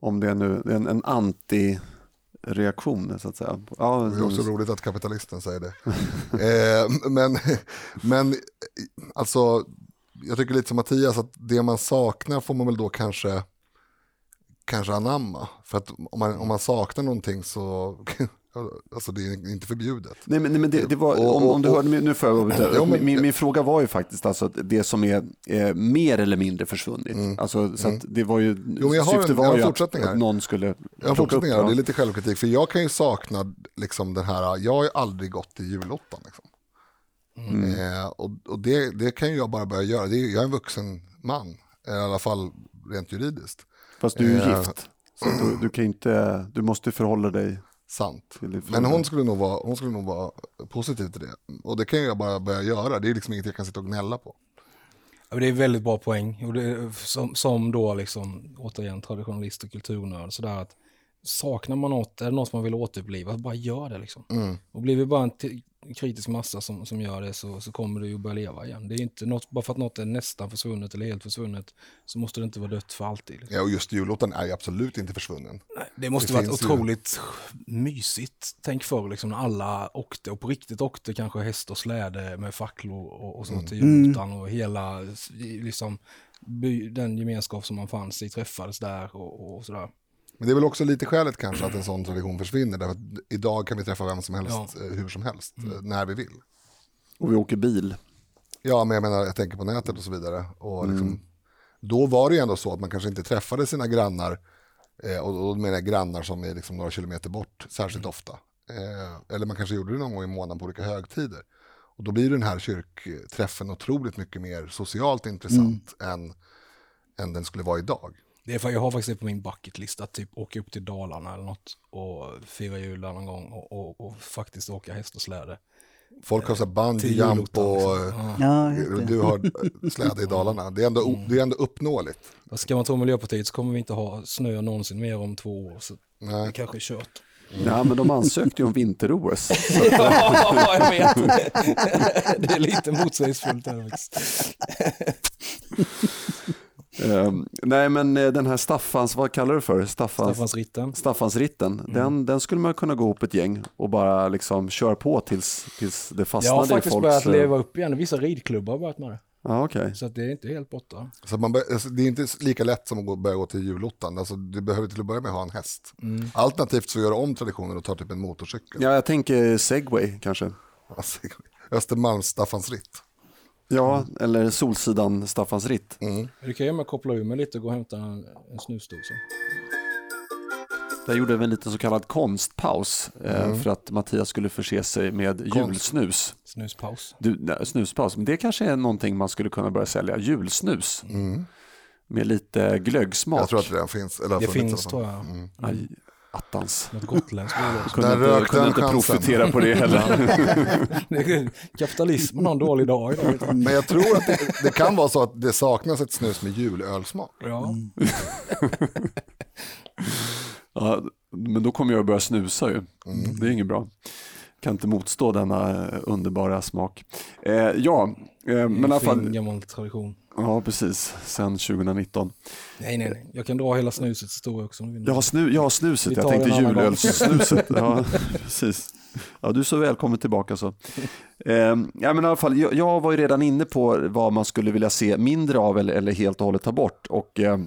Om det är nu en, en anti-reaktion så att säga. Ja, Det är också roligt att kapitalisten säger det. eh, men, men alltså, jag tycker lite som Mattias att det man saknar får man väl då kanske, kanske anamma. För att om man, om man saknar någonting så, alltså det är inte förbjudet. Nej men, nej, men det, det var, Och- om, om du hörde, mig- nu får jag men- min, min fråga var ju faktiskt alltså att det som är eh, mer eller mindre försvunnit. Alltså, så att det var ju, Mm. Jo, jag har en- var jag har ju en att, fortsättning här. att någon skulle Jag har plocka upp fortsättning här, och det är lite självkritik. För jag kan ju sakna liksom den här, jag har ju aldrig gått till julottan. Liksom. Eh, och och det, det kan ju jag bara börja göra. Det är, jag är en vuxen man, i alla fall rent juridiskt. Fast du är ju gift. Så du, du kan inte, du måste förhålla dig Sant. Men hon skulle, nog vara, hon skulle nog vara positiv till det. Och det kan jag bara börja göra. Det är liksom inget jag kan sitta och gnälla på. Ja, men det är väldigt bra poäng. Och det, som, som då liksom, återigen, traditionalist och kulturnörd, sådär att saknar man något, är det något man vill återuppliva, bara gör det liksom. Mm. Och blir vi bara en kritisk massa som, som gör det så, så kommer det ju börja leva igen. Det är inte något, bara för att något är nästan försvunnet eller helt försvunnet så måste det inte vara dött för alltid. Liksom. Ja, och just julottan är ju absolut inte försvunnen. Nej, det måste Det varit finns ju- otroligt mysigt. Tänk förr liksom när alla åkte och på riktigt åkte kanske häst och släde med facklor och, och så till julottan och hela liksom, by, den gemenskap som man fanns i träffades där och, och sådär. Men det är väl också lite skälet kanske att en sån tradition försvinner. Därför att idag kan vi träffa vem som helst, Ja. eh, hur som helst, eh, när vi vill. Och vi åker bil. Ja, men jag menar, jag tänker på nätet och så vidare. Och liksom, Då var det ju ändå så att man kanske inte träffade sina grannar, eh, och då menar jag grannar som är liksom några kilometer bort, särskilt ofta. Eh, eller man kanske gjorde det någon gång i månaden på olika högtider. Och då blir den här kyrkträffen otroligt mycket mer socialt intressant än, än den skulle vara idag. Det är för jag har faktiskt det på min bucketlist att typ åka upp till Dalarna eller något och fira jul där någon gång och, och, och faktiskt åka häst och släde. Folk har så här bungee Till jump julottan, och liksom. eh, Ja, det. du har eh, släde i Dalarna. Det är ändå, o- det är ändå uppnåeligt. Och Ska man tro Miljöpartiet så kommer vi inte ha snö någonsin mer om två år. Så det Nej. kanske är kört. Ja, men de ansökte ju om vinter-OS. ja, jag vet. det är lite motsägelsefullt Ehm, nej, men eh, den här Staffans, vad kallar du för? Staffans, Staffansritten. Staffansritten, den, den skulle man kunna gå ihop ett gäng och bara liksom köra på tills, tills det Jag fastnade har i faktiskt folks... börjat eh, leva upp igen. Vissa ridklubbar har börjat med det. Ja, okej. Så att det är inte helt borta. Så man bör, alltså, det är inte lika lätt som att gå, börja gå till julottan. Alltså, du behöver till att börja med ha en häst. Alternativt så gör du om traditionen och tar typ en motorcykel. Ja, jag tänker segway kanske. Östermalms Staffansritt. Ja, eller Solsidan Staffans ritt. Du kan ju med koppla ur mig lite och gå och hämta en, en snusdosa. Där gjorde vi en liten så kallad konstpaus eh, för att Mattias skulle förse sig med julsnus. Snuspaus. Du, nej, snuspaus, men det kanske är någonting man skulle kunna börja sälja, julsnus. Med lite glöggsmak. Jag tror att det finns. Eller har Det finns tror jag. Aj, attans. Något gotländskt bolag också. Kunde Där inte, rök kunde den inte profitera på det heller. Det är- Kapitalismen har en dålig dag idag. Men jag tror att det, det kan vara så att det saknas ett snus med julölsmak. Ja. ja, men då kommer jag att börja snusa ju. Mm. Det är inget bra. Kan inte motstå denna eh, underbara smak. Eh, ja, eh, men i alla fall. gammal tradition. Ja, precis. Sen 2019. Nej, nej, nej. Jag kan dra hela snusets historia också. Jag har, snu, jag har snuset, jag tänkte julölssnuset. Ja, precis. Ja, du är så välkommen tillbaka så. Eh, ja, men i alla fall, jag, jag var ju redan inne på vad man skulle vilja se mindre av eller, eller helt och hållet ta bort. Och eh,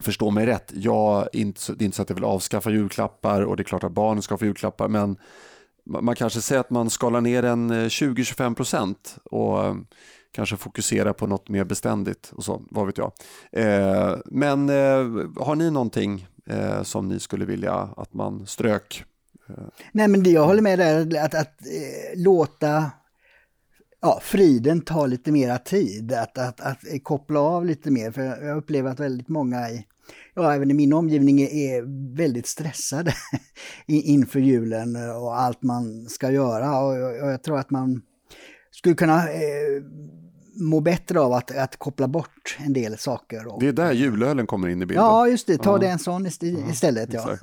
förstå mig rätt, jag, inte, det är inte så att jag vill avskaffa julklappar och det är klart att barnen ska få julklappar, men ma- man kanske säger att man skalar ner en eh, 20-25 procent och eh, kanske fokusera på något mer beständigt och så, vad vet jag. Eh, men eh, har ni någonting eh, som ni skulle vilja att man strök? Eh. Nej, men det, jag håller med där att, att eh, låta ja, friden ta lite mera tid, att, att, att, koppla av lite mer. För jag upplever att väldigt många i, ja, även i min omgivning är väldigt stressade inför julen och allt man ska göra. Och jag, och jag tror att man skulle kunna eh, må bättre av att, att koppla bort en del saker. Och... Det är där julölen kommer in i bilden. Ja, just det. Ta ja. det en sån istället. Ja.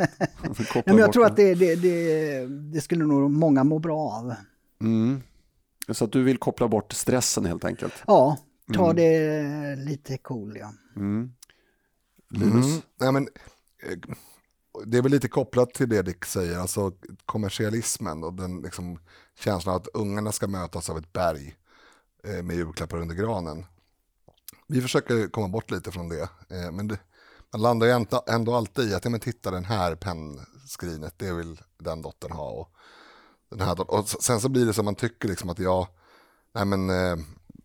ja. men jag tror att det, det, det, det, skulle nog många må bra av. Mm. Så att du vill koppla bort stressen helt enkelt? Ja, ta mm. det lite cool. Ja. Mm. Linus? Mm. Nej, men, eh, det är väl lite kopplat till det Dick säger, alltså kommersialismen och den liksom, känslan att ungarna ska mötas av ett berg eh, med julklappar under granen. Vi försöker komma bort lite från det, eh, men det, man landar ju ändå, alltid i att, ja men titta den här pennskrinet, det vill den dottern ha. Och, den här, och sen så blir det som man tycker liksom att jag, nej men eh,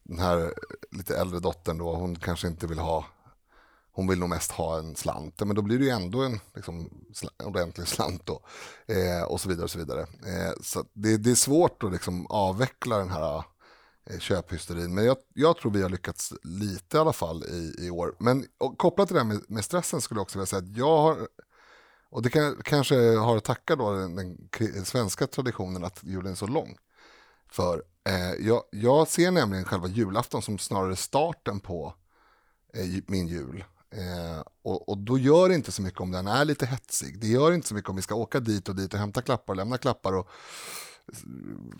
den här lite äldre dottern då, hon kanske inte vill ha hon vill nog mest ha en slant, men då blir det ju ändå en liksom, ordentlig slant då. Eh, och så vidare. och Så vidare. Eh, så det, det, är svårt att liksom avveckla den här eh, köphysterin, men jag, jag, tror vi har lyckats lite i alla fall i, i år. Men kopplat till det här med, med, stressen skulle jag också vilja säga att jag har, och det kan, kanske har att tacka då den, den, svenska traditionen att julen är så lång. För eh, jag, jag ser nämligen själva julafton som snarare starten på eh, min jul. Eh, och, och, då gör det inte så mycket om den är lite hetsig. Det gör inte så mycket om vi ska åka dit och dit och hämta klappar och lämna klappar och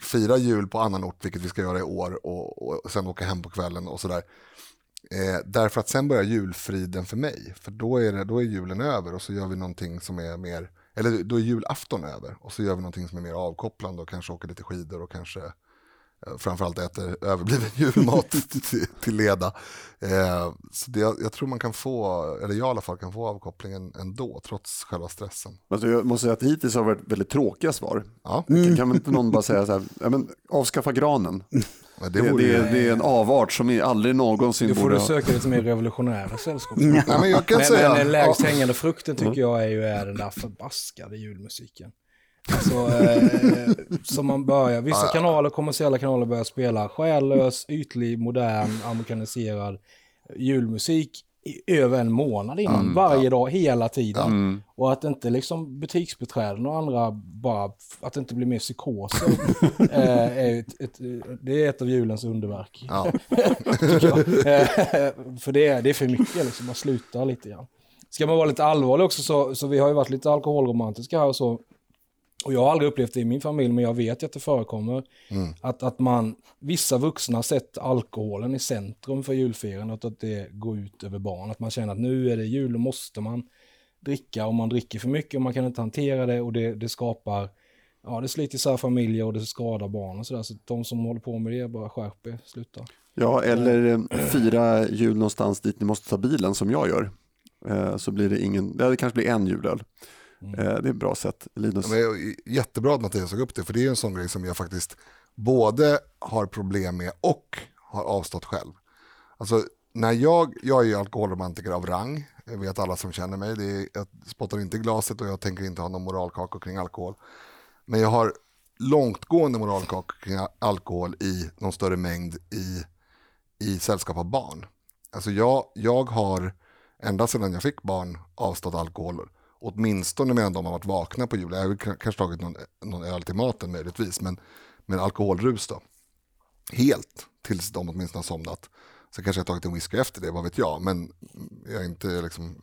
fira jul på annan ort, vilket vi ska göra i år, och, och sen åka hem på kvällen och sådär. Eh, därför att sen börjar julfriden för mig, för då är, det, då är julen över och så gör vi någonting som är mer, eller då är julafton över och så gör vi någonting som är mer avkopplande och kanske åker lite skidor och kanske Eh, framförallt äter överbliven julmat till, till leda. Eh, så det, jag tror man kan få, eller jag i alla fall kan få avkopplingen ändå, trots själva stressen. Alltså jag måste säga att hittills har det varit väldigt tråkiga svar. Ja. Mm. Kan inte någon bara säga så här, ja, men, avskaffa granen? Ja, det, det, det, det, är en avart som aldrig någonsin borde... Då får du söka lite mer revolutionära sällskap. Ja, men jag kan men, säga... men den lägst hängande frukten tycker jag är ju är den där förbaskade julmusiken. Alltså, eh, som man börjar, vissa kanaler, kommersiella kanaler börjar spela själlös, ytlig, modern, amerikaniserad julmusik i över en månad innan, mm, varje ja. dag, hela tiden. Mm. Och att inte liksom butiksbeträden och andra bara, att det inte blir mer psykoser, eh, är ett, ett, det är ett av julens underverk. Ja. eh, för det är, det är för mycket, liksom, man slutar lite grann. Ska man vara lite allvarlig också så, så vi har ju varit lite alkoholromantiska här och så. Och jag har aldrig upplevt det i min familj, men jag vet att det förekommer. Mm. Att, att man, vissa vuxna sett alkoholen i centrum för julfirandet att det går ut över barn. Att man känner att nu är det jul, och måste man dricka och man dricker för mycket och man kan inte hantera det och det, det skapar, ja det sliter isär familjer och det skadar barn och sådär. Så de som håller på med det, bara skärp er, sluta. Ja, eller eh, fira jul någonstans dit ni måste ta bilen som jag gör. Eh, så blir det ingen, det kanske blir en julöl. Mm. Eh, det är ett bra sätt. Linus? Ja, jättebra att Mattias såg upp det, för det är en sån grej som jag faktiskt både har problem med och har avstått själv. Alltså, när jag, jag är ju alkoholromantiker av rang, jag vet alla som känner mig, det är, jag spottar inte i glaset och jag tänker inte ha någon moralkakor kring alkohol. Men jag har långtgående moralkakor kring alkohol i någon större mängd i, i sällskap av barn. Alltså jag, jag har ända sedan jag fick barn avstått alkohol åtminstone medan de har varit vakna på jul. Jag har kanske tagit någon, någon öl till maten möjligtvis, men, men alkoholrus då. Helt, tills de åtminstone har somnat. Sen kanske jag tagit en whisky efter det, vad vet jag. Men jag är inte liksom,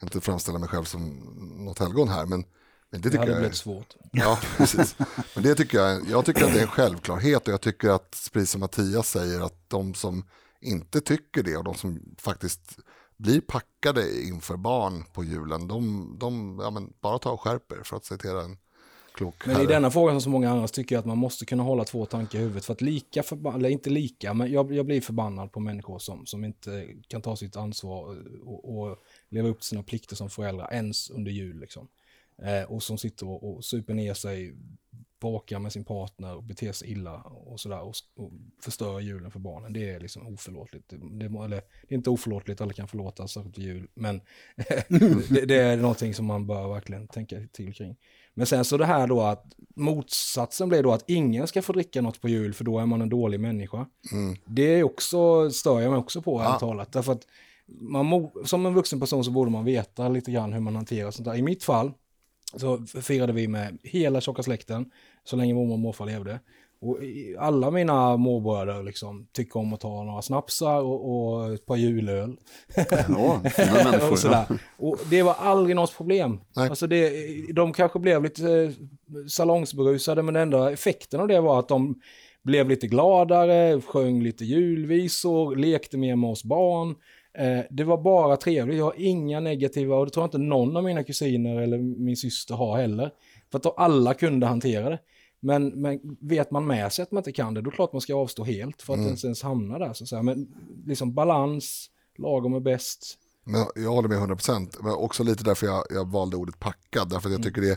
jag inte framställa mig själv som något helgon här. Men, men det tycker det hade jag blivit svårt. Ja, precis. Men det tycker jag, jag tycker att det är en självklarhet och jag tycker att, precis som Mattias säger, att de som inte tycker det och de som faktiskt blir packade inför barn på julen, de, de ja, men bara ta och skärper för att citera en klok Men herre. i denna frågan som så många andra tycker jag att man måste kunna hålla två tankar i huvudet. För att lika förbannad, eller inte lika, men jag, jag blir förbannad på människor som, som inte kan ta sitt ansvar och, och leva upp till sina plikter som föräldrar ens under jul. Liksom. Eh, och som sitter och, och super ner sig, bråkar med sin partner och beter sig illa och sådär och, och förstör julen för barnen. Det är liksom oförlåtligt. Det, eller, det är inte oförlåtligt, alla kan förlåta, särskilt jul, men det, det, är någonting som man bör verkligen tänka till kring. Men sen så det här då att motsatsen blir då att ingen ska få dricka något på jul för då är man en dålig människa. Mm. Det är också, stör jag mig också på, Ja. ja. talat. Därför att man, som en vuxen person så borde man veta lite grann hur man hanterar sånt där. I mitt fall så firade vi med hela tjocka släkten så länge mormor och morfar levde. Och alla mina morbröder liksom tycker om att ta några snapsar och, och ett par julöl. Ja, och, sådär. och det var aldrig något problem. Nej. Alltså det, de kanske blev lite eh, salongsberusade, men den enda effekten av det var att de blev lite gladare, sjöng lite julvisor, lekte mer med oss barn. Eh, det var bara trevligt, jag har inga negativa, och det tror jag inte någon av mina kusiner eller min syster har heller. För att alla kunde hantera det. Men, men vet man med sig att man inte kan det, då är det klart man ska avstå helt för att Mm. ens, ens hamna där. Så att säga. Men liksom balans, lagom är bäst. Men jag håller med 100%, men också lite därför jag, jag valde ordet packad. Därför att jag tycker det,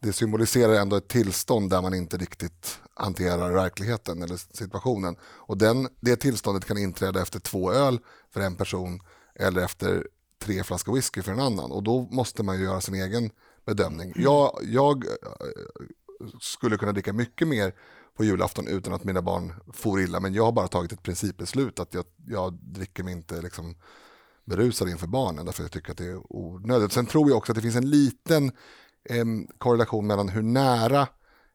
det symboliserar ändå ett tillstånd där man inte riktigt hanterar verkligheten eller situationen. Och den, det tillståndet kan inträda efter två öl för en person eller efter tre flaskor whisky för en annan. Och då måste man ju göra sin egen bedömning. Jag, jag eh, skulle kunna dricka mycket mer på julafton utan att mina barn får illa. Men jag har bara tagit ett principbeslut att jag, jag dricker mig inte liksom berusad inför barnen därför jag tycker att det är onödigt. Sen tror jag också att det finns en liten em, korrelation mellan hur nära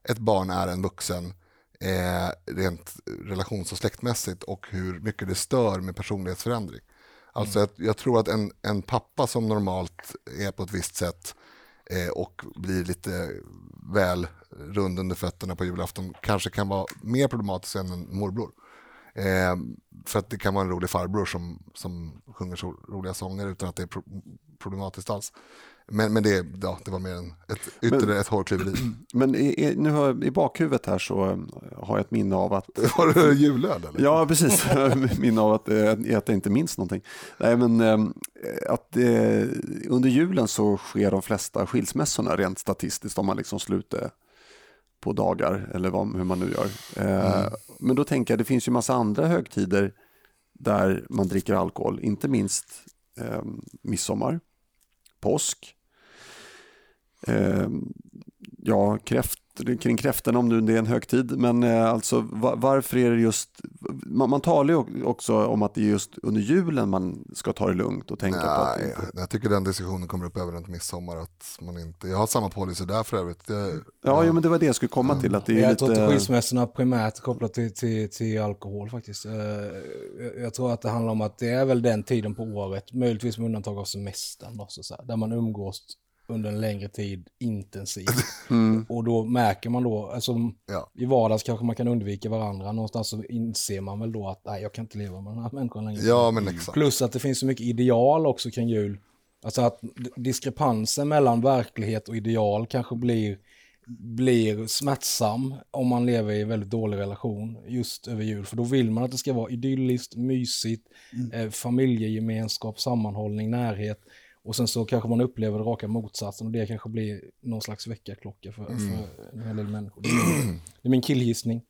ett barn är en vuxen eh, rent relations och släktmässigt och hur mycket det stör med personlighetsförändring. Alltså jag, jag tror att en, en pappa som normalt är på ett visst sätt eh, och blir lite väl rund under fötterna på julafton kanske kan vara mer problematisk än en morbror. Eh, för att det kan vara en rolig farbror som, som sjunger så roliga sånger utan att det är pro problematiskt alls. Men, men det, ja, det var mer en, ett, ytterligare ett hårklyveri. Men i, i, nu har i bakhuvudet här så eh, har jag ett minne av att Var det julöl eller? Ja, precis. Minne av att, eh, att jag inte minns någonting. Nej, men eh, att under julen så sker de flesta skilsmässorna rent statistiskt om man liksom slutar på dagar eller vad, hur man nu gör. Eh, Men då tänker jag, det finns ju massa andra högtider där man dricker alkohol, inte minst eh, midsommar, påsk, eh, ja, kräft, kring kräftorna om nu det är en högtid. Men eh, alltså va- varför är det just, man, man talar ju också om att det är just under julen man ska ta det lugnt och tänka på att det Nej, inte... jag tycker den diskussionen kommer upp över runt midsommar. Att man inte, jag har samma policy där för övrigt. Det, Ja, jo, men det var det jag skulle komma till. Att det är Jag lite... tror inte skilsmässorna primärt kopplat till, till, till alkohol faktiskt. Eh, jag- Jag tror att det handlar om att det är väl den tiden på året, möjligtvis med undantag av semestern, då, så att säga, där man umgås under en längre tid intensivt. Mm. Och då märker man då, alltså Ja. i vardags kanske man kan undvika varandra, någonstans så inser man väl då att nej, jag kan inte leva med den här människan längre. ja, men exakt. Plus att det finns så mycket ideal också kring jul. Alltså att diskrepansen mellan verklighet och ideal kanske blir, blir smärtsam om man lever i en väldigt dålig relation just över jul. För då vill man att det ska vara idylliskt, mysigt, eh, familjegemenskap, sammanhållning, närhet. Och sen så kanske man upplever det raka motsatsen och det kanske blir någon slags väckarklocka för, för en hel del människor. Det är, min- det är min killgissning.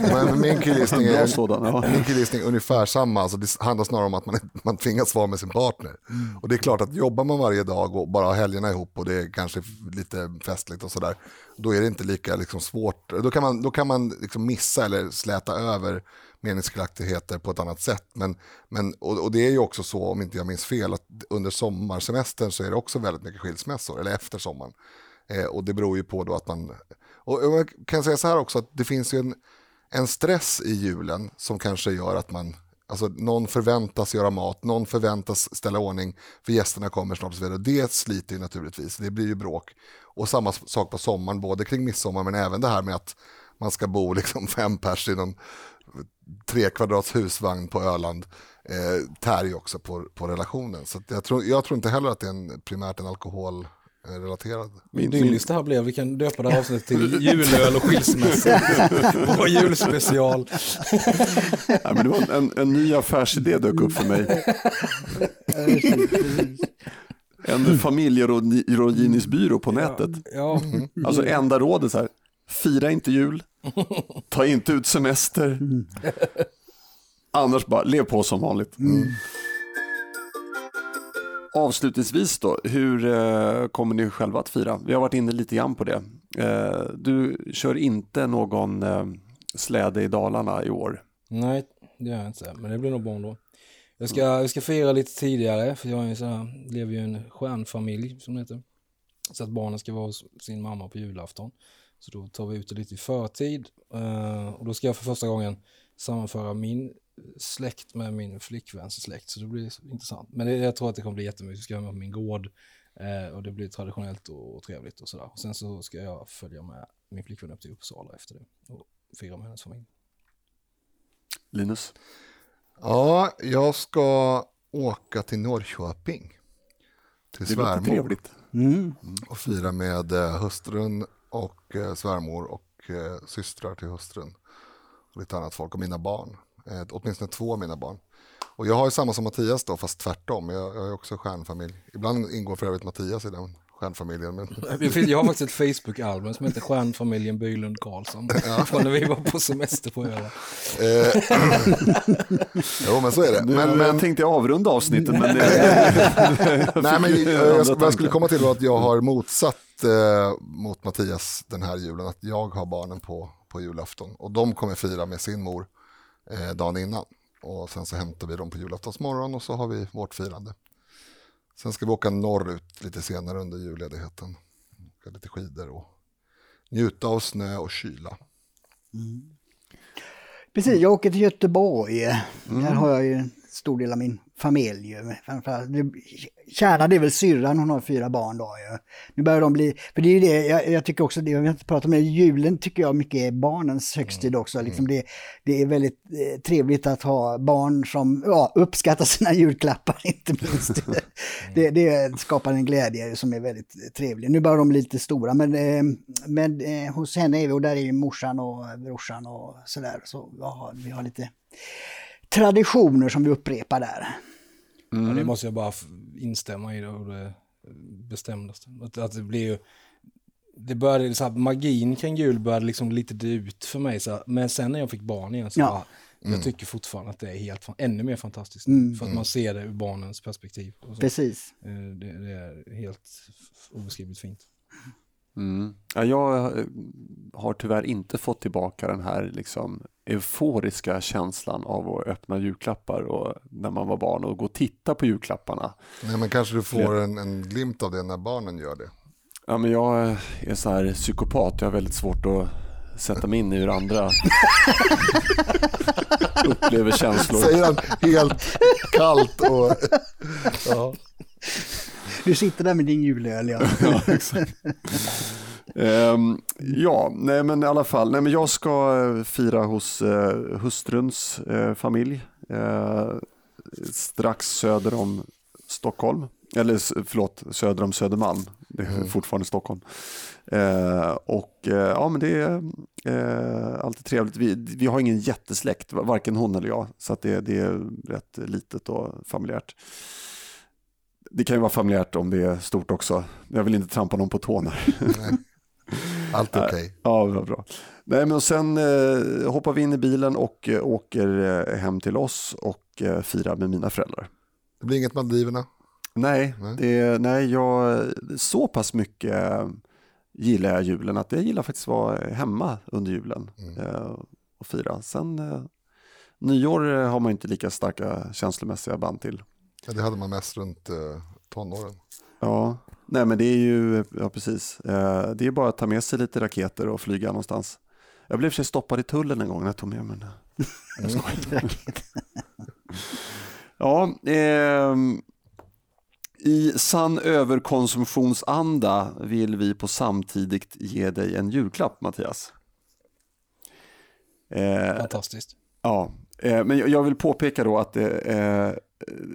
Men min killgissning är, sådan, ja. min killgissning är ungefär samma. Alltså det handlar snarare om att man, man tvingas vara med sin partner. Och det är klart att jobbar man varje dag och bara har helgerna ihop och det är kanske lite festligt och sådär. Då är det inte lika liksom, svårt. Då kan man, då kan man liksom missa eller släta över meningsskiljaktigheter på ett annat sätt. Men, men, och, och det är ju också så, om inte jag minns fel, att under sommarsemestern så är det också väldigt mycket skilsmässor, eller efter sommaren. Eh, och det beror ju på då att man... Och jag kan säga så här också, att det finns ju en, en stress i julen som kanske gör att man... Alltså någon förväntas göra mat, någon förväntas ställa ordning för gästerna kommer snart och så vidare. Det sliter ju naturligtvis, det blir ju bråk. Och samma sak på sommaren, både kring midsommar men även det här med att man ska bo liksom fem pers i någon tre kvadrats husvagn på Öland eh, tär ju också på, på relationen. Så att jag, tror, jag tror inte heller att det är en, primärt en alkoholrelaterad. Min, min, det här blev. Vi kan döpa det här avsnittet till julöl och skilsmässa. Vår julspecial. nej, men det var en, en ny affärsidé dök upp för mig. en familjerådgivningsbyrå på nätet. Ja, Alltså enda rådet så här, fira inte jul, ta inte ut semester, annars bara lev på som vanligt. Avslutningsvis då, hur eh, kommer ni själva att fira? Vi har varit inne lite grann på det. Eh, du kör inte någon eh, släde i Dalarna i år. nej det gör jag inte. Men det blir nog bra då. Jag ska, jag ska fira lite tidigare för jag är ju så här, lever ju i en stjärnfamilj som det heter. Så att barnen ska vara hos sin mamma på julafton. Så då tar vi ut det lite i förtid. Eh, och då ska jag för första gången sammanföra min släkt med min flickväns släkt. Så det blir intressant. Men det, jag tror att det kommer bli jättemycket. Jag ska vara med på min gård. Eh, och det blir traditionellt och, och trevligt och sådär. Och sen så ska jag följa med min flickvän upp till Uppsala efter det. Och fira med hennes familj. Linus? Ja, jag ska åka till Norrköping. Till Det låter svärmor. trevligt. Mm. Och fira med eh, hustrun och eh, svärmor och eh, systrar till hustrun. Och lite annat folk och mina barn. Eh, åtminstone två av mina barn. Och jag har ju samma som Mattias då, fast tvärtom. Jag, jag är också stjärnfamilj. Ibland ingår för övrigt Mattias i den stjärnfamiljen. Men Jag har faktiskt ett Facebook-album som heter Stjärnfamiljen Bylund Karlsson. Från när vi var på semester på Öland. Eh, jo, men så är det. Nu, Men, jag men, tänkte avrunda avsnittet men det, nej, men jag, jag, vad jag skulle komma till var att jag har motsatt eh, mot Mattias den här julen. Att jag har barnen på, på julafton. Och de kommer fira med sin mor eh, dagen innan. Och sen så hämtar vi dem på julaftonsmorgon och så har vi vårt firande. Sen ska vi åka norrut lite senare under julledigheten. Åka lite skidor och njuta av snö och kyla. Precis, jag åker till Göteborg. Där har jag ju en stor del av min familj. ju. Framförallt, det- Kärna det är väl syrran, hon har fyra barn då. Ju. Nu börjar de bli, för det är ju det, jag, jag tycker också det, jag inte prata med julen tycker jag mycket är barnens högtid också. Liksom det, det är väldigt eh, trevligt att ha barn som ja, uppskattar sina julklappar inte minst. det, det skapar en glädje som är väldigt trevlig. Nu börjar de bli lite stora men, eh, men eh, hos henne är vi och där är ju morsan och brorsan och sådär. Så vi har, vi har lite traditioner som vi upprepar där. Ja, det måste jag bara instämma i det, och det bestämdaste. Att, att det blir ju, det började, så här, magin kring jul började liksom lite dö ut för mig. Så här, men sen när jag fick barn igen så Ja. bara, jag tycker fortfarande att det är helt, ännu mer fantastiskt. Mm. För att man ser det ur barnens perspektiv. Och så. Precis. Eh, Det, det är helt obeskrivligt fint. Mm. Ja, jag eh, har tyvärr inte fått tillbaka den här liksom, euforiska känslan av att öppna julklappar och när man var barn och gå och titta på julklapparna. Nej, men kanske du får en, en glimt av det när barnen gör det. Ja, men jag är så här psykopat, jag har väldigt svårt att sätta mig in i hur andra upplever känslor. Säger han helt kallt och... Ja. Du sitter där med din julöl ja. Ja, exakt. Ehm, ja, nej men i alla fall. Nej, men jag ska eh, fira hos eh, hustruns eh, familj eh, strax söder om Stockholm. Eller förlåt, söder om Södermalm. Det är fortfarande Stockholm. Eh, och eh, ja, men det är eh, alltid trevligt. Vi, vi har ingen jättesläkt, varken hon eller jag. Så att det, det är rätt litet och familjärt. Det kan ju vara familjärt om det är stort också. Jag vill inte trampa någon på tårna. Allt okej. Ja, vad bra. Nej, men sen eh, hoppar vi in i bilen och eh, åker eh, hem till oss och eh, firar med mina föräldrar. Det blir inget Maldiverna. Nej, Nej. Det, nej jag, så pass mycket eh, gillar jag julen att jag gillar faktiskt att vara hemma under julen eh, och fira. Sen nyår har man inte lika starka känslomässiga band till. Ja, det hade man mest runt tonåren. Ja, nej men det är ju, ja precis, eh, det är bara att ta med sig lite raketer och flyga någonstans. Jag blev för sig stoppad i tullen en gång när jag tog med mig den. Jag skojar. Ja, ehm, i sann överkonsumtionsanda vill vi på samtidigt ge dig en julklapp Mattias. Eh, Fantastiskt. Ja, eh, men jag- vill påpeka då att eh,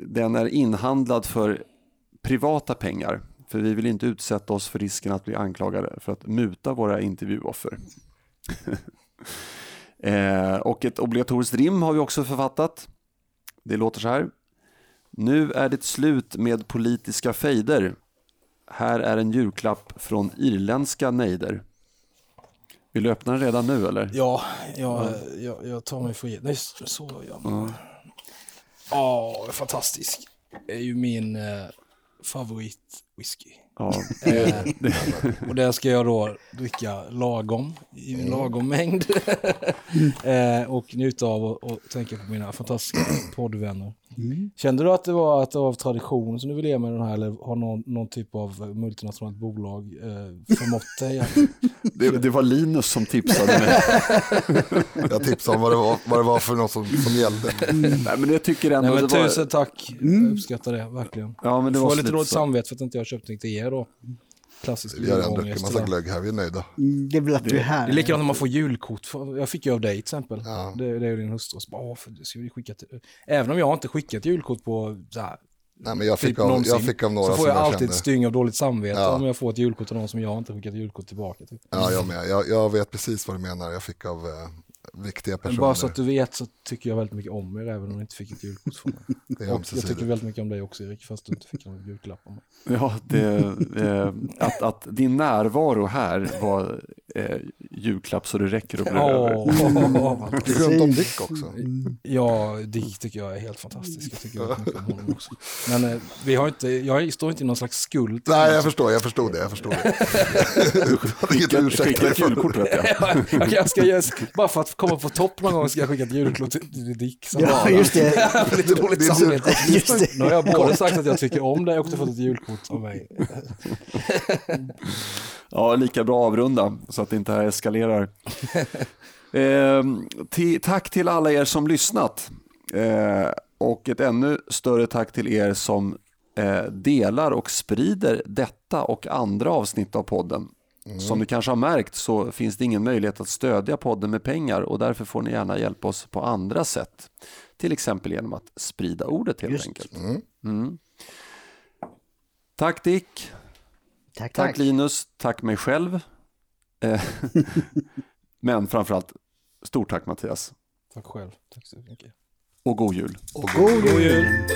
den är inhandlad för privata pengar. För vi vill inte utsätta oss för risken att bli anklagade för att muta våra intervjuoffer. eh, och ett obligatoriskt rim har vi också författat. Det låter så här. Nu är det slut med politiska fejder. Här är en julklapp från irländska nejder. Vill du öppna den redan nu eller? Ja, jag, jag, jag tar mig för Nej, så gör man. Ja, fantastisk. Det är ju min eh, favoritwhisky. Ja, Eh, och där ska jag då dricka lagom, i en lagom mängd. eh, och njuta av och, och tänka på mina fantastiska poddvänner. Kände du att det var att det var av tradition som du ville ge mig den här eller har någon, någon typ av multinationellt bolag eh, förmått dig? att- det, det var Linus som tipsade mig. Jag tipsade om vad det var, vad det var för något som, som gällde. Nej, men jag tycker ändå Nej, men det var... tusen tack, jag uppskattar det verkligen. Ja, men det Jag var får lite lite dåligt samvete för att inte jag köpte till er då. Klassisk Vi har redan druckit massa glögg här, vi är nöjda. Mm, Det är väl att du är här. Det är likadant när man får julkort. Jag fick ju av dig till exempel. Ja. Det, det är ju din hustru. Så bara, "Åh, för, ska vi skicka till... Även om jag inte skickat julkort på så här, Nej, men jag, fick typ av, någonsin, jag fick av några så får jag jag alltid kände. ett styng av dåligt samvete Ja. om jag får ett julkort av någon som jag inte skickat julkort tillbaka till. Ja, jag med. Jag, jag vet precis vad du menar. Jag fick av eh, viktiga Men personer. bara så att du vet så tycker jag väldigt mycket om er även om jag inte fick ett julkort från mig. Det är Och jag tycker väldigt mycket om dig också Erik, fast du inte fick någon julklapp av mig. Ja, det, eh, att, att din närvaro här var eh, julklapp så det räcker och blir över. Åh, Du glömde om Dick också. Ja, Dick tycker jag är helt fantastisk. Jag tycker väldigt mycket om honom också. Men eh, vi har inte, jag står inte i någon slags skuld. Nej, jag förstår, jag förstod det. Jag förstod det. Jag hade inget att ursäkta Skicka ett för. julkort vet jag. jag, jag ska, bara för att komma på topp någon gång ska jag skicka ett julkort till Dick. som Ja, bara- just det. Lite dåligt samvete. Just det. Nu har jag både sagt att jag tycker om dig och fått ett julkort av mig. Ja, lika bra avrunda så att det inte här eskalerar. Eh, tack till alla er som lyssnat. Eh, och ett ännu större tack till er som eh, delar och sprider detta och andra avsnitt av podden. Som ni kanske har märkt så finns det ingen möjlighet att stödja podden med pengar och därför får ni gärna hjälpa oss på andra sätt. Till exempel genom att sprida ordet helt Just. enkelt. Mm. Mm. Tack Dick. Tack, Tack tack. Linus, tack mig själv. Eh, Men framförallt, stort tack Mattias. Tack själv. Tack så mycket. Och god jul. Och God God jul. jul.